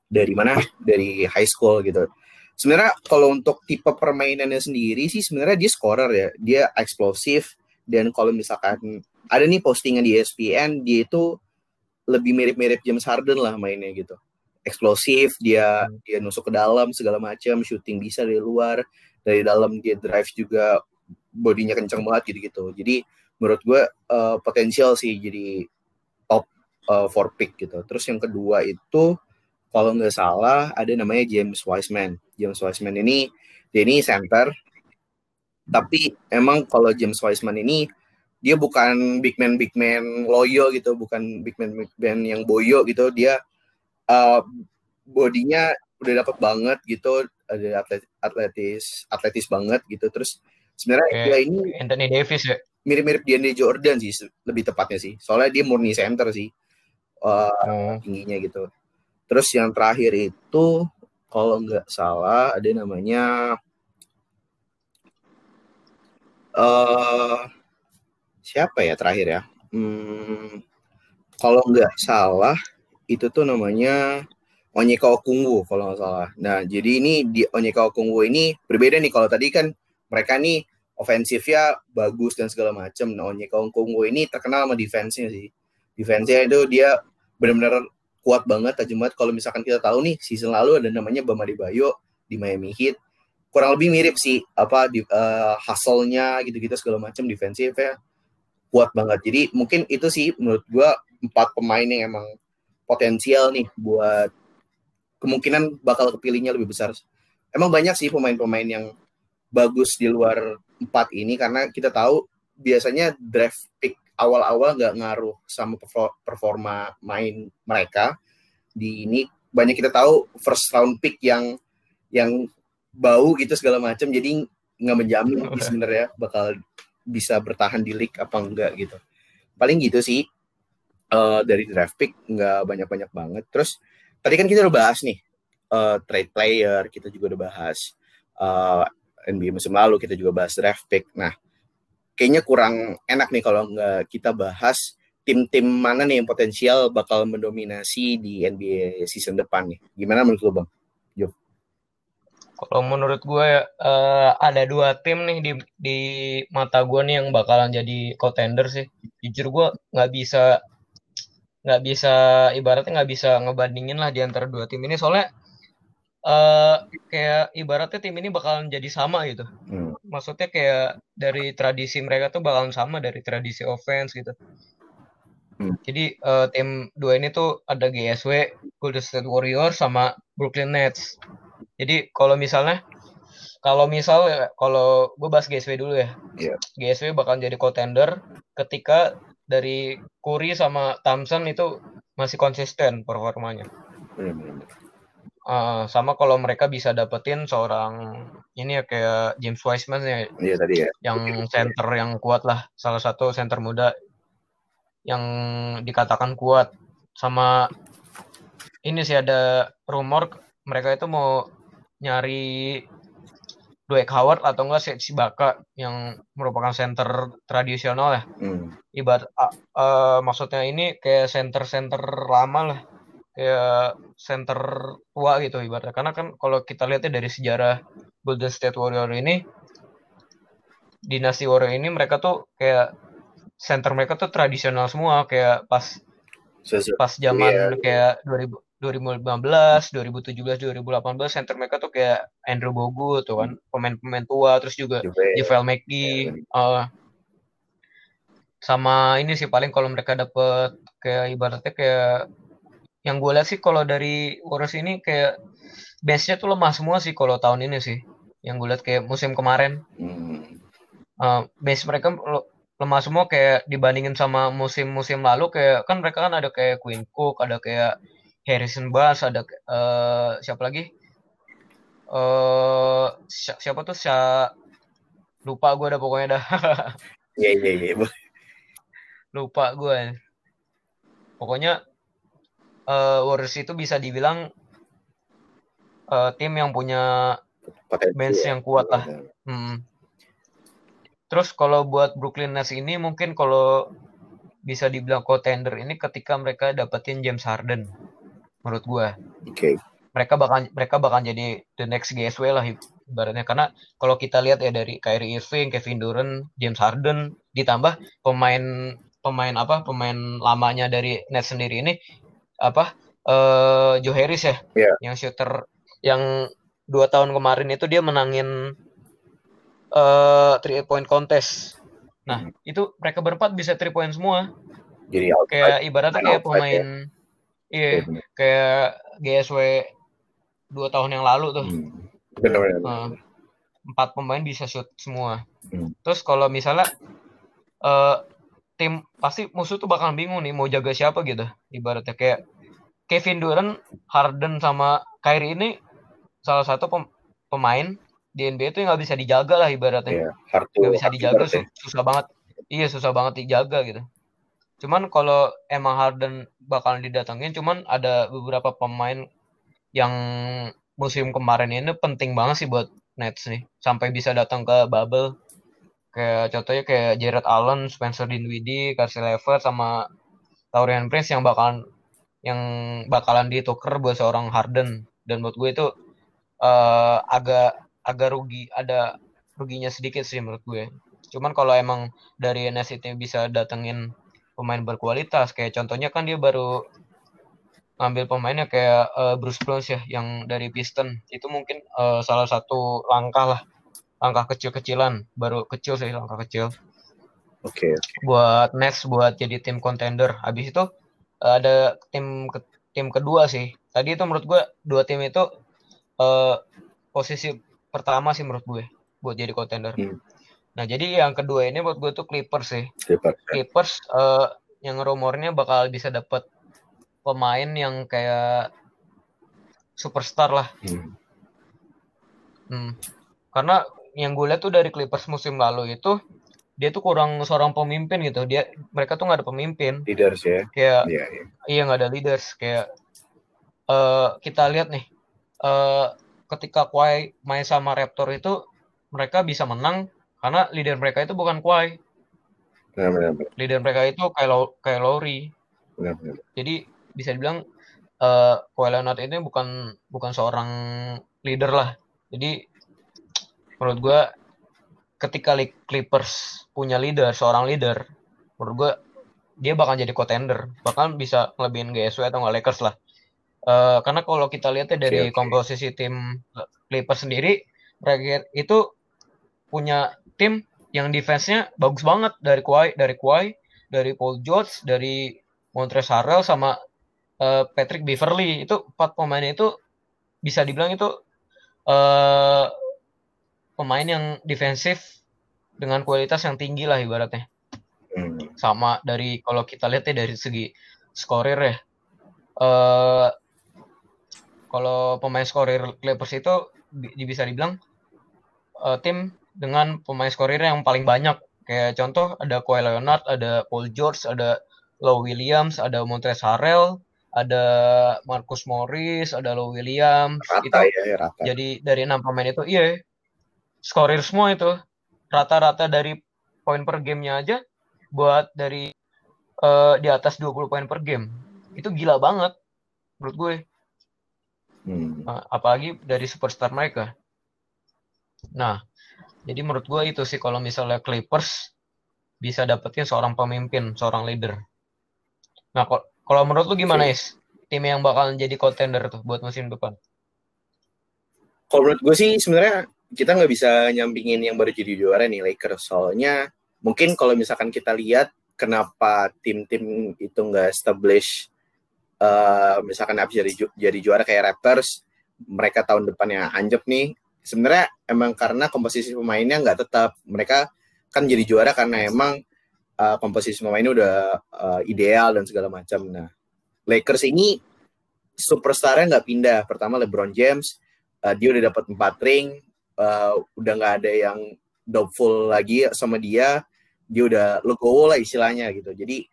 dari mana? Dari high school gitu. Sebenarnya kalau untuk tipe permainannya sendiri sih sebenarnya dia scorer ya. Dia eksplosif dan kalau misalkan ada nih postingan di ESPN dia itu lebih mirip-mirip James Harden lah mainnya gitu eksplosif dia dia nusuk ke dalam segala macam shooting bisa dari luar dari dalam dia drive juga bodinya kencang banget gitu-gitu. Jadi menurut gue eh, potensial sih jadi top eh, for pick gitu. Terus yang kedua itu kalau nggak salah ada namanya James Wiseman. James Wiseman ini dia ini center. Tapi emang kalau James Wiseman ini dia bukan big man big man loyo gitu bukan big man big man yang boyo gitu dia uh, bodinya udah dapat banget gitu ada atlet, atletis atletis banget gitu. Terus sebenarnya Kayak dia ini Anthony Davis ya. mirip-mirip DeAndre Jordan sih lebih tepatnya sih. Soalnya dia murni center sih. Uh, Oh. tingginya gitu. Terus yang terakhir itu kalau nggak salah ada namanya eh siapa ya terakhir ya? Hmm, kalau nggak salah itu tuh namanya Onyeka Okungwu kalau nggak salah. Nah jadi ini di Onyeka Okungwu ini berbeda nih. Kalau tadi kan mereka nih ofensifnya bagus dan segala macam nah Onyeka Okungwu ini terkenal sama defense-nya sih. Defense-nya itu dia benar-benar kuat banget tajam banget. Kalau misalkan kita tahu nih season lalu ada namanya Bama Bayo di Miami Heat. Kurang lebih mirip sih apa di eh, hustle-nya gitu-gitu segala macam defensifnya kuat banget. Jadi mungkin itu sih menurut gua empat pemain yang emang potensial nih buat kemungkinan bakal kepilihnya lebih besar. Emang banyak sih pemain-pemain yang bagus di luar empat ini karena kita tahu biasanya draft pick awal-awal nggak ngaruh sama perfor- performa main mereka di ini. Banyak kita tahu first round pick yang yang bau gitu segala macam jadi nggak menjamin sebenarnya bakal bisa bertahan di league apa enggak gitu. Paling gitu sih eh, dari draft pick nggak banyak-banyak banget. Terus tadi kan kita udah bahas nih eh, trade player kita juga udah bahas eh, NBA musim lalu kita juga bahas draft pick. Nah kayaknya kurang enak nih kalau nggak kita bahas tim-tim mana nih yang potensial bakal mendominasi di NBA season depan nih. Gimana menurut lo bang? Kalau menurut gue eh, ada dua tim nih di di mata gue nih yang bakalan jadi contender sih. Jujur gue nggak bisa nggak bisa ibaratnya nggak bisa ngebandingin lah di antara dua tim ini soalnya eh kayak ibaratnya tim ini bakalan jadi sama gitu. Hmm. Maksudnya kayak dari tradisi mereka tuh bakalan sama dari tradisi offense gitu. Hmm. Jadi eh, tim dua ini tuh ada GSW, Golden State Warriors sama Brooklyn Nets. Jadi kalau misalnya kalau misal kalau gue bahas GSW dulu ya. Iya. GSW bakal jadi contender ketika dari Curry sama Thompson itu masih konsisten performanya. Eh, sama kalau mereka bisa dapetin seorang ini ya kayak James Wiseman ya Iya tadi ya. yang center yang kuat lah, salah satu center muda yang dikatakan kuat. Sama ini sih ada rumor mereka itu mau nyari Dwight Howard atau enggak Serge Ibaka yang merupakan center tradisional ya. Hmm. Ibarat a- eh, maksudnya ini kayak center-center lama lah. Kayak center tua gitu ibaratnya. Karena kan kalau kita lihatnya dari sejarah Golden State Warrior ini dinasti Warrior ini mereka tuh kayak center mereka tuh tradisional semua kayak pas Sesu- pas zaman iya. kayak 2000 2015, 2017, 2018 center mereka tuh kayak Andrew Bogut tuh kan, pemain-pemain tua terus juga Juve. JaVale McGee eh, sama ini sih paling kalau mereka dapet kayak ibaratnya kayak yang gue lihat sih kalau dari Warriors ini kayak benchnya tuh lemah semua sih kalau tahun ini sih yang gue lihat kayak musim kemarin Hmm. eh bench mereka le- lemah semua kayak dibandingin sama musim-musim lalu kayak kan mereka kan ada kayak Quinn Cook ada kayak Harrison Barnes ada eh siapa lagi? Eh si- siapa tuh? Sya lupa gue dah pokoknya dah. Iya iya iya. lupa gue pokoknya eh Warriors itu bisa dibilang eh, tim yang punya Potensi bench ya. yang kuat lah. Hmm. Terus kalau buat Brooklyn Nets ini mungkin kalau bisa dibilang contender ini ketika mereka dapetin James Harden menurut gua. Oke. Mereka bakal mereka bakal jadi the next GSW lah ibaratnya karena kalau kita lihat ya dari Kyrie Irving, Kevin Durant, James Harden ditambah pemain pemain apa pemain lamanya dari Nets sendiri ini apa eh Joe Harris ya Iya. yang shooter yang dua tahun kemarin itu dia menangin eh three point contest. Nah, itu mereka berempat bisa three point semua. Jadi outside. Kayak ibaratnya kayak outside pemain iya, bener. kayak GSW dua tahun yang lalu tuh. Hmm. Eh, empat pemain bisa shoot semua. Hmm. Terus kalau misalnya eh tim pasti musuh tuh bakal bingung nih mau jaga siapa gitu. Ibaratnya kayak Kevin Durant, Harden sama Kyrie ini salah satu pem- pemain di NBA itu nggak bisa dijaga lah ibaratnya. Iya. To nggak bisa dijaga su- susah banget iya susah banget dijaga gitu cuman kalau emang Harden bakalan didatengin cuman ada beberapa pemain yang musim kemarin ini penting banget sih buat Nets nih. Sampai bisa datang ke bubble. Kayak contohnya kayak Jared Allen, Spencer Dinwiddie, Carsey Levert sama Taurian Prince yang bakalan yang bakalan ditukar buat seorang Harden. Dan buat gue itu eh, agak agak rugi ada ruginya sedikit sih menurut gue. Cuman kalau emang dari NS itu bisa datengin pemain berkualitas, kayak contohnya kan dia baru ngambil pemainnya kayak eh, Bruce Brown ya, yang dari Piston. Itu mungkin eh, salah satu langkah lah, langkah kecil-kecilan, baru kecil sih langkah kecil Oke. buat Nets buat jadi tim contender. Habis itu eh, ada tim ke- tim kedua sih. Tadi itu menurut gue dua tim itu eh, posisi pertama sih menurut gue buat jadi contender. Hmm. Nah, jadi yang kedua ini buat gue tuh Clippers sih. Clippers. Clippers uh, yang rumornya bakal bisa dapat pemain yang kayak superstar lah. Hmm. Hmm. Karena yang gue lihat tuh dari Clippers musim lalu itu dia tuh kurang seorang pemimpin gitu. Dia mereka tuh nggak ada pemimpin. Leaders ya. Kayak Iya, iya. iya nggak ada leaders. Kayak uh, kita lihat nih uh, ketika Kawhi main sama Raptor itu mereka bisa menang karena leader mereka itu bukan Kawhi. Benar, benar, benar. Leader mereka itu kayak Lowry. benar, benar. Jadi bisa dibilang eh Kawhi Leonard ini bukan bukan seorang leader lah. Jadi menurut gua ketika Li- Clippers punya leader, seorang leader, menurut gua dia bakal jadi contender, bahkan bisa ngelebihin GSW atau nggak Lakers lah. Eh karena kalau kita lihatnya dari Oke, oke. komposisi tim Clippers sendiri, mereka itu punya tim yang defense-nya bagus banget dari Kawhi, dari Kawhi, dari Paul George, dari Montrezl Harrell sama eh, Patrick Beverly. Itu empat pemain itu bisa dibilang itu eh pemain yang defensif dengan kualitas yang tinggi lah ibaratnya. Hmm. Sama dari kalau kita lihat ya dari segi skorer ya. Eh kalau pemain skorer Clippers itu bi- bisa dibilang eh, tim dengan pemain skorer yang paling banyak. Kayak contoh ada Kawhi Leonard, ada Paul George, ada Low Williams, ada Montrezl Harrell, ada Marcus Morris, ada Low Williams. itu Rata ya, rata. jadi dari enam pemain itu iya skorer semua itu rata-rata dari poin per gamenya aja buat dari eh, di atas 20 poin per game itu gila banget menurut gue Hmm. Nah, apalagi dari superstar mereka nah jadi menurut gue itu sih kalau misalnya Clippers bisa dapetin seorang pemimpin seorang leader nah kalau menurut lu gimana. Is tim yang bakal jadi contender tuh buat musim depan Kalau menurut gue sih sebenarnya kita nggak bisa nyampingin yang baru jadi juara nih Lakers. Soalnya mungkin kalau misalkan kita lihat kenapa tim-tim itu nggak establish eh, misalkan habis jadi, ju- jadi juara kayak Raptors, mereka tahun depannya anjep nih. Sebenarnya emang karena komposisi pemainnya nggak tetap. Mereka kan jadi juara karena emang eh, komposisi pemainnya udah eh, ideal dan segala macam. Nah, Lakers ini superstarnya nggak pindah. Pertama LeBron James, uh, dia udah dapat empat ring, uh, udah nggak ada yang doubtful lagi sama dia, dia udah legowo lah istilahnya gitu. Jadi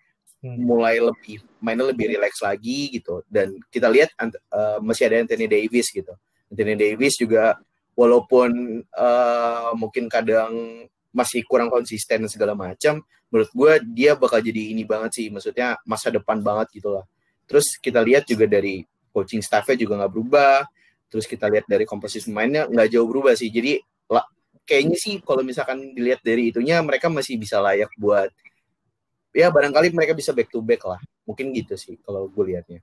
Hmm. mulai lebih mainnya lebih relax lagi gitu. Dan kita lihat uh, masih ada Anthony Davis gitu. Anthony Davis juga walaupun uh, mungkin kadang masih kurang konsisten segala macam, menurut gue dia bakal jadi ini banget sih, maksudnya masa depan banget gitu lah. Terus kita lihat juga dari coaching staffnya juga nggak berubah, terus kita lihat dari komposisi pemainnya nggak jauh berubah sih. Jadi lah, kayaknya sih kalau misalkan dilihat dari itunya mereka masih bisa layak buat ya barangkali mereka bisa back to back lah. Mungkin gitu sih kalau gue lihatnya.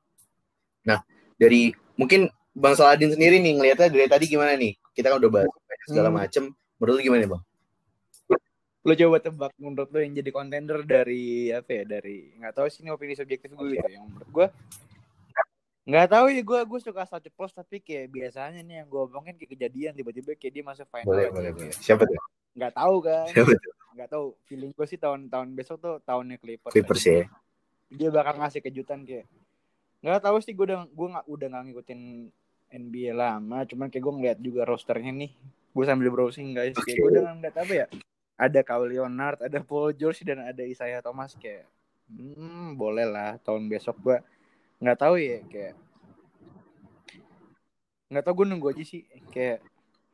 Nah, dari mungkin Bang Saladin sendiri nih ngelihatnya dari tadi gimana nih? Kita kan udah bahas segala Hmm. macem. Menurut lu gimana, Bang? Lo coba tebak menurut lo yang jadi contender dari apa ya dari nggak tahu sih ini opini subjektif gue gitu yang menurut gue nggak tahu ya gue gue suka asal ceplos tapi kayak biasanya nih yang gue omongin kayak kejadian tiba-tiba kayak dia masuk final Boleh, boleh, kayak boleh. Siapa tuh? nggak tahu kan Siapa tuh? nggak tahu feeling gue sih tahun-tahun besok tuh tahunnya Clippers Clippers ya. dia bakal ngasih kejutan kayak nggak tahu sih gue udah gue nggak udah nggak ngikutin NBA lama cuman kayak gue ngeliat juga rosternya nih. Gue sambil browsing guys. Kayak Oke. gue udah ngeliat apa ya? Ada Kawhi Leonard ada Paul George dan ada Isaiah Thomas. Kayak hmm boleh lah. Tahun besok gue nggak tahu ya kayak nggak tahu gue nunggu aja sih. Kayak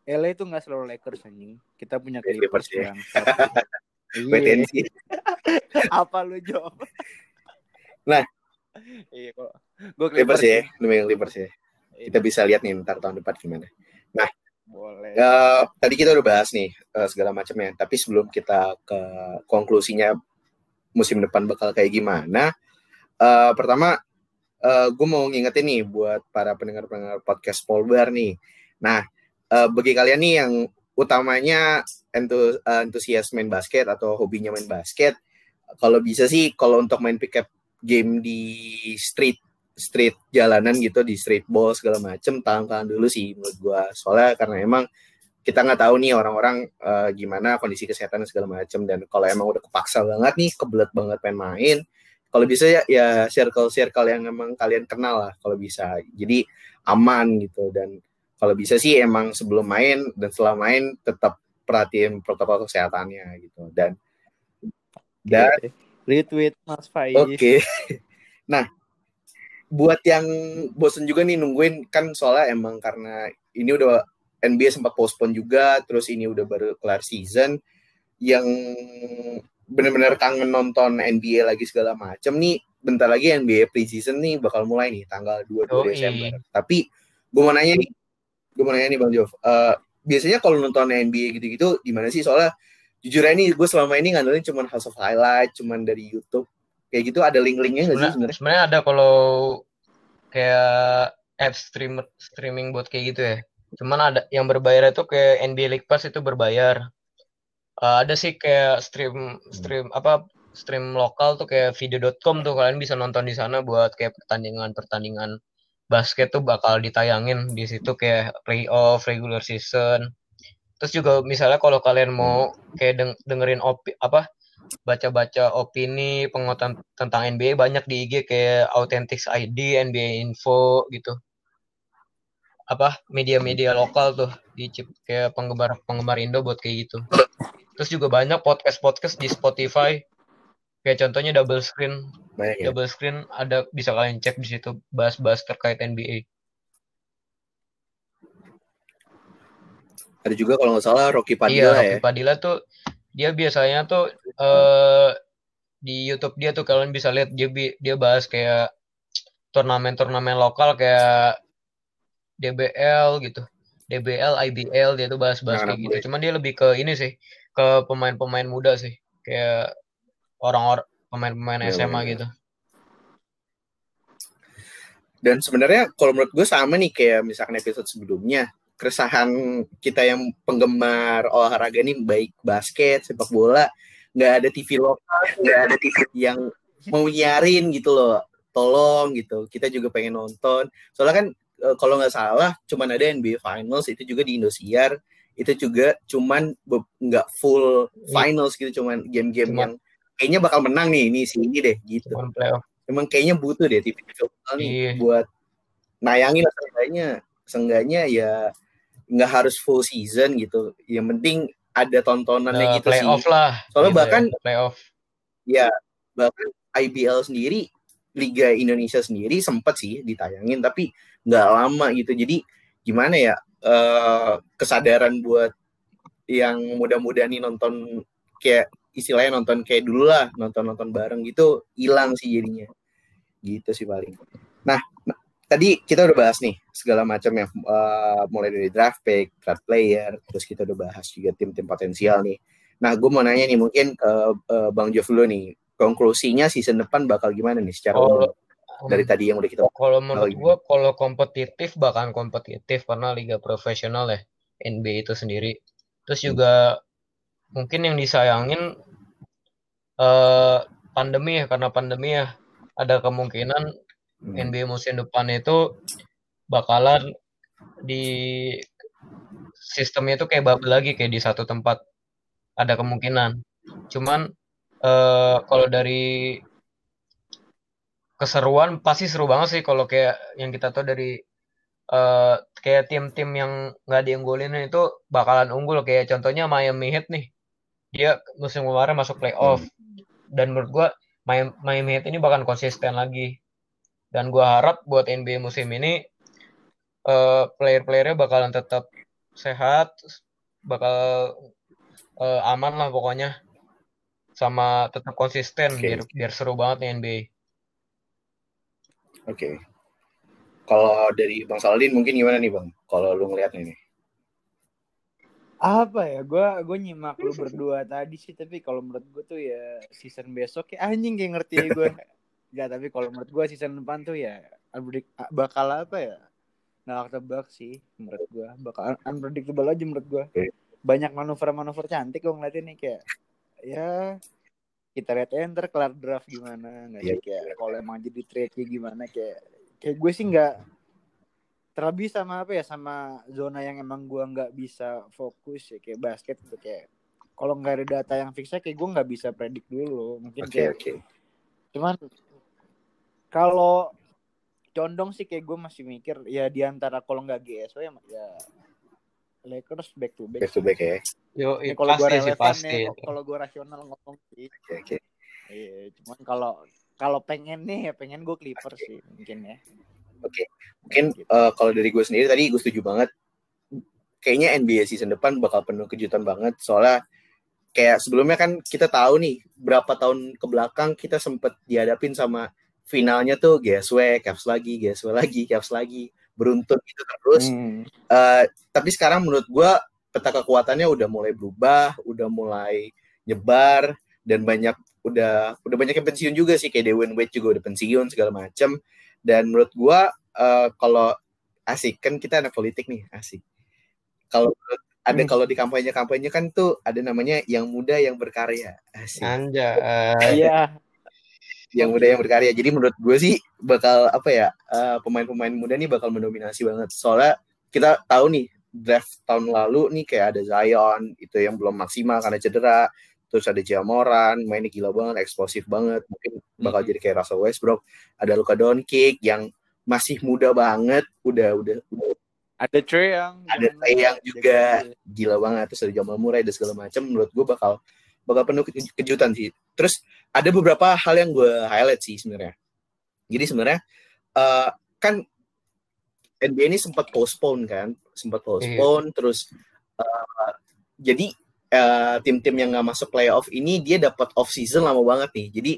LA itu nggak selalu Lakers anjing. Kita punya Ya, Clippers ya. yang iya. apa lu jawab? Nah. iya kok gue Clippers ya, sih. lu megang Clippers ya. Iya, Kita bisa lihat nih ntar tahun depan gimana. boleh Eh, tadi kita udah bahas nih eh, segala macamnya, tapi sebelum kita ke konklusinya musim depan bakal kayak gimana, eh, pertama gue mau ngingetin nih buat para pendengar-pendengar podcast Polbar nih. Nah, eh, bagi kalian nih yang utamanya antusias main basket atau hobinya main basket, kalau bisa sih kalau untuk main pick up game di street street jalanan gitu di street ball segala macem tahan-tahan dulu sih menurut gua. Soalnya karena emang kita nggak tahu nih orang-orang uh, gimana kondisi kesehatan segala macam dan kalau emang udah kepaksa banget nih kebelet banget pengen main kalau bisa ya ya circle circle yang emang kalian kenal lah kalau bisa. Jadi aman gitu dan kalau bisa sih emang sebelum main dan setelah main tetap perhatiin protokol kesehatannya gitu dan dan retweet Mas Faiz. Oke. Okay. nah buat yang bosen juga nih nungguin kan soalnya emang karena ini udah NBA sempat postpone juga, terus ini udah baru kelar season yang benar-benar kangen nonton NBA lagi segala macam nih. Bentar lagi NBA preseason nih bakal mulai nih tanggal 22 oh, Desember. Tapi gue mau nanya nih, gue mau nanya nih Bang Jov, uh, biasanya kalau nonton NBA gitu-gitu gimana sih? Soalnya jujur aja nih gue selama ini ngandelin cuma House of Highlight, cuma dari YouTube. Kayak gitu ada link-linknya nggak sih sebenarnya? Sebenarnya ada kalau kayak app stream streaming buat kayak gitu ya. Cuman ada yang berbayar itu kayak NBA League Pass itu berbayar. Uh, ada sih kayak stream stream apa stream lokal tuh kayak video.com tuh kalian bisa nonton di sana buat kayak pertandingan-pertandingan basket tuh bakal ditayangin di situ kayak playoff, regular season. Terus juga misalnya kalau kalian mau kayak deng dengerin opi apa baca-baca opini pengotan tentang NBA banyak di IG kayak Authentics ID, NBA Info gitu apa media-media lokal tuh di chip kayak penggemar penggemar Indo buat kayak gitu. Terus juga banyak podcast-podcast di Spotify. Kayak contohnya double screen. Banyak, ya? Double screen ada bisa kalian cek di situ bahas-bahas terkait NBA. Ada juga kalau nggak salah Rocky Padilla iya, ya. Rocky Padilla tuh dia biasanya tuh uh, di YouTube dia tuh kalian bisa lihat dia dia bahas kayak turnamen-turnamen lokal kayak DBL gitu. DBL IBL dia tuh bahas-bahas kayak gitu. Cuman dia lebih ke ini sih ke pemain-pemain muda sih. Kayak orang-orang pemain-pemain ya, SMA ya. gitu. Dan sebenarnya kalau menurut gue sama nih kayak misalkan episode sebelumnya keresahan kita yang penggemar olahraga ini baik basket sepak bola nggak ada TV lokal nggak ada TV yang mau nyarin gitu loh tolong gitu kita juga pengen nonton soalnya kan Eh, kalau nggak salah cuman ada NBA Finals itu juga di Indosiar itu juga cuman nggak full iya. finals gitu cuman game-game yang kayaknya bakal menang nih ini si ini deh gitu. Emang kayaknya butuh deh TV lokal nih iya. buat nayangin seenggaknya seenggaknya ya nggak harus full season gitu. Yang penting ada tontonannya nah, gitu playoff sih. lah. Soalnya gitu bahkan ya, playoff. Ya, bahkan IBL sendiri Liga Indonesia sendiri sempat sih ditayangin tapi nggak lama gitu jadi gimana ya uh, kesadaran buat yang muda-muda nih nonton kayak istilahnya nonton kayak dulu lah nonton nonton bareng gitu hilang sih jadinya gitu sih paling nah tadi kita udah bahas nih segala macam ya uh, mulai dari draft pick draft player terus kita udah bahas juga tim-tim potensial nih. Nah gue mau nanya nih mungkin ke uh, bang Jof dulu nih konklusinya season depan bakal gimana nih secara oh, dari tadi yang udah kita kalau menurut gue kalau kompetitif bakal kompetitif karena liga profesional ya NBA itu sendiri. Terus hmm. juga mungkin yang disayangin uh, pandemi ya karena pandemi ya ada kemungkinan hmm. NBA musim depan itu bakalan di sistemnya itu kayak bubble lagi kayak di satu tempat ada kemungkinan. Cuman uh, kalau dari keseruan pasti seru banget sih kalau kayak yang kita tahu dari uh, kayak tim-tim yang nggak diunggulin itu bakalan unggul. Kayak contohnya Miami Heat nih. Dia musim kemarin masuk playoff. Hmm. dan menurut gua Miami Heat ini bakal konsisten lagi dan gua harap buat NBA musim ini uh, player-playernya bakalan tetap sehat bakal uh, aman lah pokoknya sama tetap konsisten okay. biar biar seru banget nih NBA. Oke. Okay. Kalau dari Bang Saladin mungkin gimana nih Bang? Kalau lu ngeliat ini? Apa ya? Gue gue nyimak lu berdua tadi sih, tapi kalau menurut gue tuh ya season besok ya anjing kayak ngerti gue. Gak, tapi kalau menurut gue season depan tuh ya bakal apa ya? Nah, tebak sih menurut gue bakal unpredictable aja menurut gue. Okay. Banyak manuver-manuver cantik gue ngeliatin nih kayak ya kita lihat enter kelar draft gimana nggak sih yeah. kayak kalau emang jadi trade gimana kayak kayak gue sih nggak terlebih sama apa ya sama zona yang emang gua nggak bisa fokus ya kayak basket gitu kayak kalau nggak ada data yang fix kayak gua nggak bisa predik dulu mungkin Oke, kayak oke. cuman kalau condong sih kayak gue masih mikir ya di antara kalau nggak GSW ya, ya Lakers back to back. Back to back ya. Yo, iya, kalau gue sih relevan pasti. ya, kalau gue rasional ngomong sih. Oke, oke. Iya, cuman kalau kalau pengen nih ya pengen gue Clippers sih mungkin ya. Mungkin Gitu. eh, kalau dari gue sendiri tadi gue setuju banget. Kayaknya NBA season depan bakal penuh kejutan banget. Soalnya kayak sebelumnya kan kita tahu nih berapa tahun ke belakang kita sempet dihadapin sama finalnya tuh GSW, Cavs lagi, GSW lagi, Cavs lagi. Beruntun gitu terus. Hmm. Eh, tapi sekarang menurut gua peta kekuatannya udah mulai berubah, udah mulai nyebar dan banyak udah udah banyak yang pensiun juga sih kayak Dwayne Wade juga udah pensiun segala macam. Dan menurut gua eh, kalau asik kan kita anak politik nih asik. Kalau ada Hmm. kalau di kampanye-kampanye kan tuh ada namanya yang muda yang berkarya asik. Anjay. Iya. Yang muda yang berkarya. Jadi menurut gue sih bakal apa ya eh, pemain-pemain muda nih bakal mendominasi banget. Soalnya kita tahu nih draft tahun lalu nih kayak ada Zion itu yang belum maksimal karena cedera. Terus ada Jamoran, mainnya gila banget, eksplosif banget. Mungkin bakal Mhm. jadi kayak Russell Westbrook. Ada Luka Doncic yang masih muda banget, udah udah, udah Ada Trey yang Ada Trae Young juga. gila banget. Terus ada Jamal Murray dan segala macam. Menurut gue bakal bakal penuh ke- kejutan sih. Terus ada beberapa hal yang gue highlight sih sebenarnya. Jadi sebenarnya eh, kan NBA ini sempat postpone kan, sempat postpone. Terus eh, jadi eh, tim-tim yang nggak masuk playoff ini dia dapat off season lama banget nih. Jadi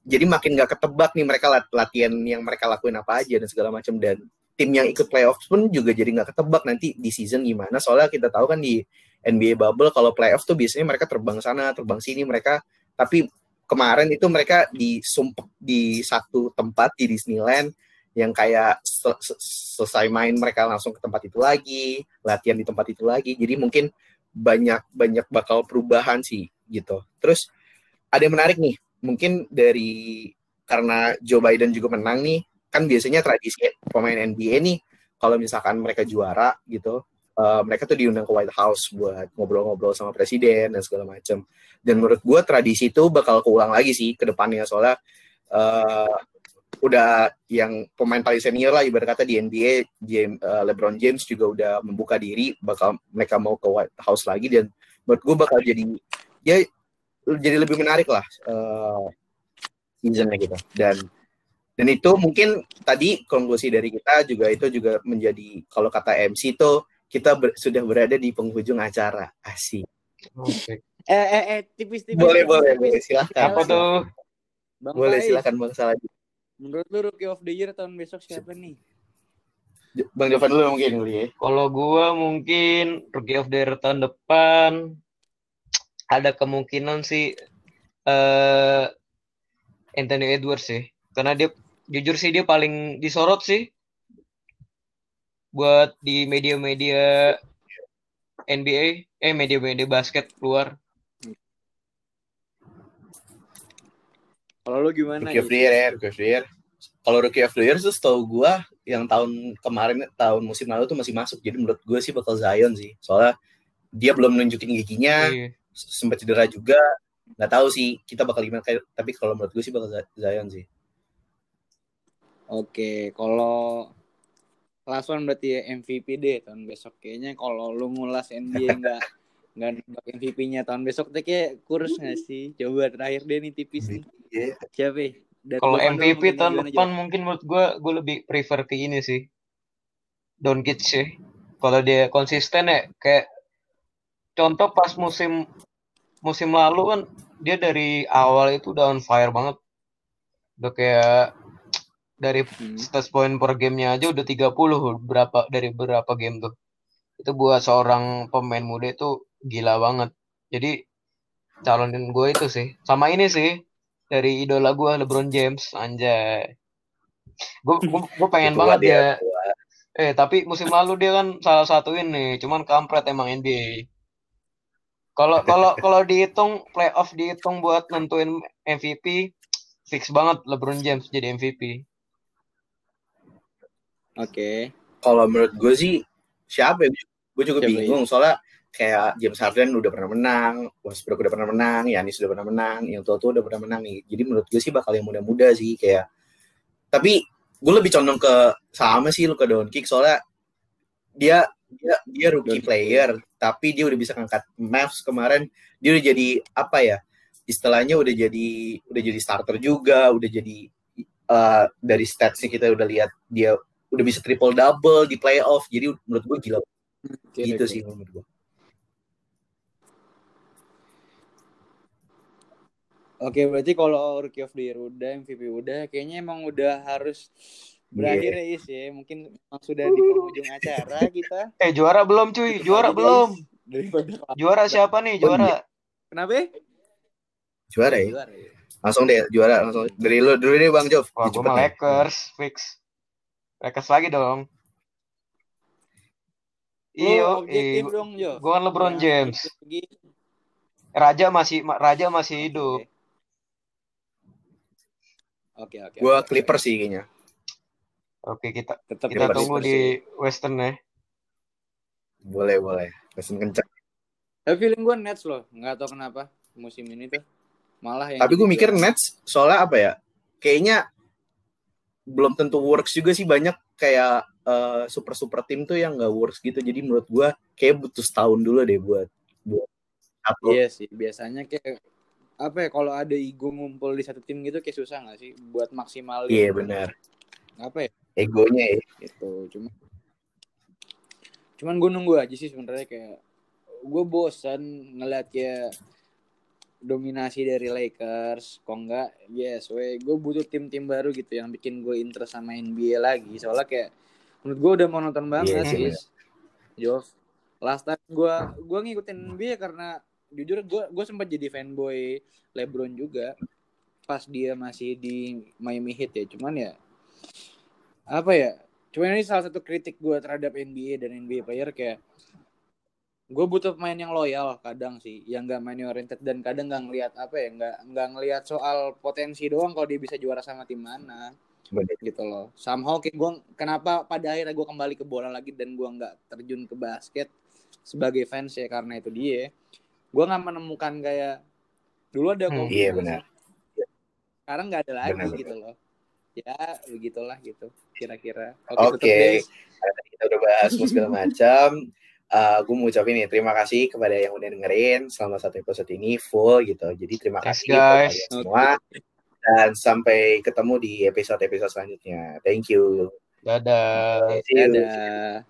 jadi makin nggak ketebak nih mereka lat- latihan yang mereka lakuin apa aja dan segala macam dan tim yang ikut playoff pun juga jadi nggak ketebak nanti di season gimana soalnya kita tahu kan di NBA bubble kalau playoff tuh biasanya mereka terbang sana terbang sini mereka tapi kemarin itu mereka disumpek di satu tempat di Disneyland yang kayak sel- sel- selesai main mereka langsung ke tempat itu lagi latihan di tempat itu lagi. Jadi mungkin banyak banyak bakal perubahan sih gitu. Terus ada yang menarik nih mungkin dari karena Joe Biden juga menang nih kan biasanya tradisi pemain NBA nih kalau misalkan mereka juara gitu eh, mereka tuh diundang ke White House buat ngobrol-ngobrol sama presiden dan segala macam dan menurut gue tradisi itu bakal keulang lagi sih ke depannya. Soalnya eh, udah yang pemain paling senior lah ibarat kata di NBA James, eh, LeBron James juga udah membuka diri bakal mereka mau ke White House lagi. Dan menurut gue bakal jadi ya jadi lebih menarik lah eh, seasonnya gitu. Dan dan itu mungkin tadi konklusi dari kita juga itu juga menjadi kalau kata MC itu kita ber- sudah berada di penghujung acara asik Oke. Eh eh eh tipis-tipis. boleh tipis, boleh tipis. boleh silakan Apa tuh? Bang boleh Faiz, silakan bang salah Menurut lu rookie of the year tahun besok siapa nih? bang Jovan dulu mungkin dulu ya Kalau gua mungkin rookie of the year tahun depan ada kemungkinan sih eh Anthony Edwards sih. Karena dia jujur sih dia paling disorot sih buat di media-media NBA, eh media-media basket luar. Kalau lu gimana? Rookie of the Year ya Rookie of the Year kalau Rookie of the Year tuh setahu gua yang tahun kemarin tahun musim lalu tuh masih masuk jadi menurut gue sih bakal Zion sih soalnya dia belum nunjukin giginya Iya. sempat cedera juga nggak tahu sih kita bakal gimana kayak tapi kalau menurut gue sih bakal Zion sih Oke, kalau last one berarti ya MVP deh tahun besok. Kayaknya kalau lu ngulas NBA nggak nggak nembak MVP-nya tahun besok tuh kayak kurus nggak sih? Coba terakhir deh nih tipis nih. Iya. Siapa? ya? Kalau MVP tahun depan mungkin menurut gue gue lebih prefer ke ini sih. Doncic sih. Kalau dia konsisten ya kayak contoh pas musim musim lalu kan dia dari awal itu udah on fire banget. Udah kayak dari Hmm. stats point per gamenya aja udah 30 berapa dari berapa game tuh. Itu buat seorang pemain muda itu gila banget. Jadi calonin gue itu sih. Sama ini sih dari idola gue LeBron James anjay. Gue gue pengen banget dia, tua. Eh tapi musim lalu dia kan salah satu ini, cuman kampret emang NBA. Kalau kalau kalau dihitung playoff dihitung buat nentuin MVP, fix banget LeBron James jadi MVP. Oke. Kalau menurut gue sih siapa ya? Gue juga Siapa bingung soalnya kayak James Harden udah pernah menang, Westbrook udah pernah menang, Yanis udah pernah menang, yang tua tua udah pernah menang nih. Jadi menurut gue sih bakal yang muda-muda sih kayak. Tapi gue lebih condong ke sama sih Luka Doncic soalnya dia dia dia rookie Doncic. player tapi dia udah bisa ngangkat Mavs kemarin dia udah jadi apa ya istilahnya udah jadi udah jadi starter juga udah jadi eh, dari statsnya kita udah lihat dia udah bisa triple double di playoff jadi menurut gue gila Oke, gitu oke. sih menurut gue Oke, berarti kalau Rookie of the Year udah, MVP udah, kayaknya emang udah harus berakhir ya Is ya. Mungkin emang sudah di penghujung acara kita. Eh juara belum cuy, juara belum. Juara siapa nih? Juara. Kenapa? ya? juara ya Juara ya. langsung deh juara langsung dari lu dulu deh bang Jov Wah, gue. Lakers fix. Lakers lagi dong. Dong, Jo. Gue kan LeBron Jangan James. Raja masih ma- Raja masih hidup. Oke, oke. gue oke. Clipper sih kayaknya Oke, kita Tetap kita Clippers, tunggu Clippers di Western ya. boleh boleh mesin kencang Tapi feeling gue Nets loh, nggak tahu kenapa musim ini tuh malah yang tapi gue mikir. Nets soalnya apa ya kayaknya belum tentu works juga sih banyak kayak super super tim tuh yang nggak works gitu. Jadi menurut gue kayak butuh setahun dulu deh buat buat satu Iya sih, biasanya kayak apa ya kalau ada ego ngumpul di satu tim gitu kayak susah nggak sih buat maksimalin iya benar. Apa ya? Egonya ya. Gitu cuma cuman gue nunggu aja sih sebenarnya kayak gue bosan ngeliat kayak dominasi dari Lakers kok enggak? Yes we gue butuh tim-tim baru gitu yang bikin gue interest sama NBA lagi. Soalnya kayak menurut gue udah monoton banget Iya sih, sih Jov last time gue gue ngikutin NBA karena jujur gue gue sempat jadi fanboy LeBron juga pas dia masih di Miami Heat ya. Cuman ya apa ya cuman ini salah satu kritik gue terhadap NBA dan NBA player kayak gue butuh pemain yang loyal kadang sih yang gak main oriented dan kadang nggak ngelihat apa ya nggak nggak ngelihat soal potensi doang kalau dia bisa juara sama tim mana Bener. gitu loh. Somehow kayak gue kenapa pada akhirnya gue kembali ke bola lagi dan gue nggak terjun ke basket sebagai fans ya karena itu dia. Gue nggak menemukan kayak dulu ada Hmm, iya benar. Sekarang nggak ada lagi Benar, gitu loh. Ya begitulah gitu kira-kira. Oke. Is. Karena kita udah bahas semua segala macam gue mau ucapin nih terima kasih kepada yang udah dengerin selama satu episode ini full gitu. Jadi terima Thanks, kasih buat guys. kalian semua. Dan sampai ketemu di episode-episode selanjutnya. Thank you. Dadah. Dadah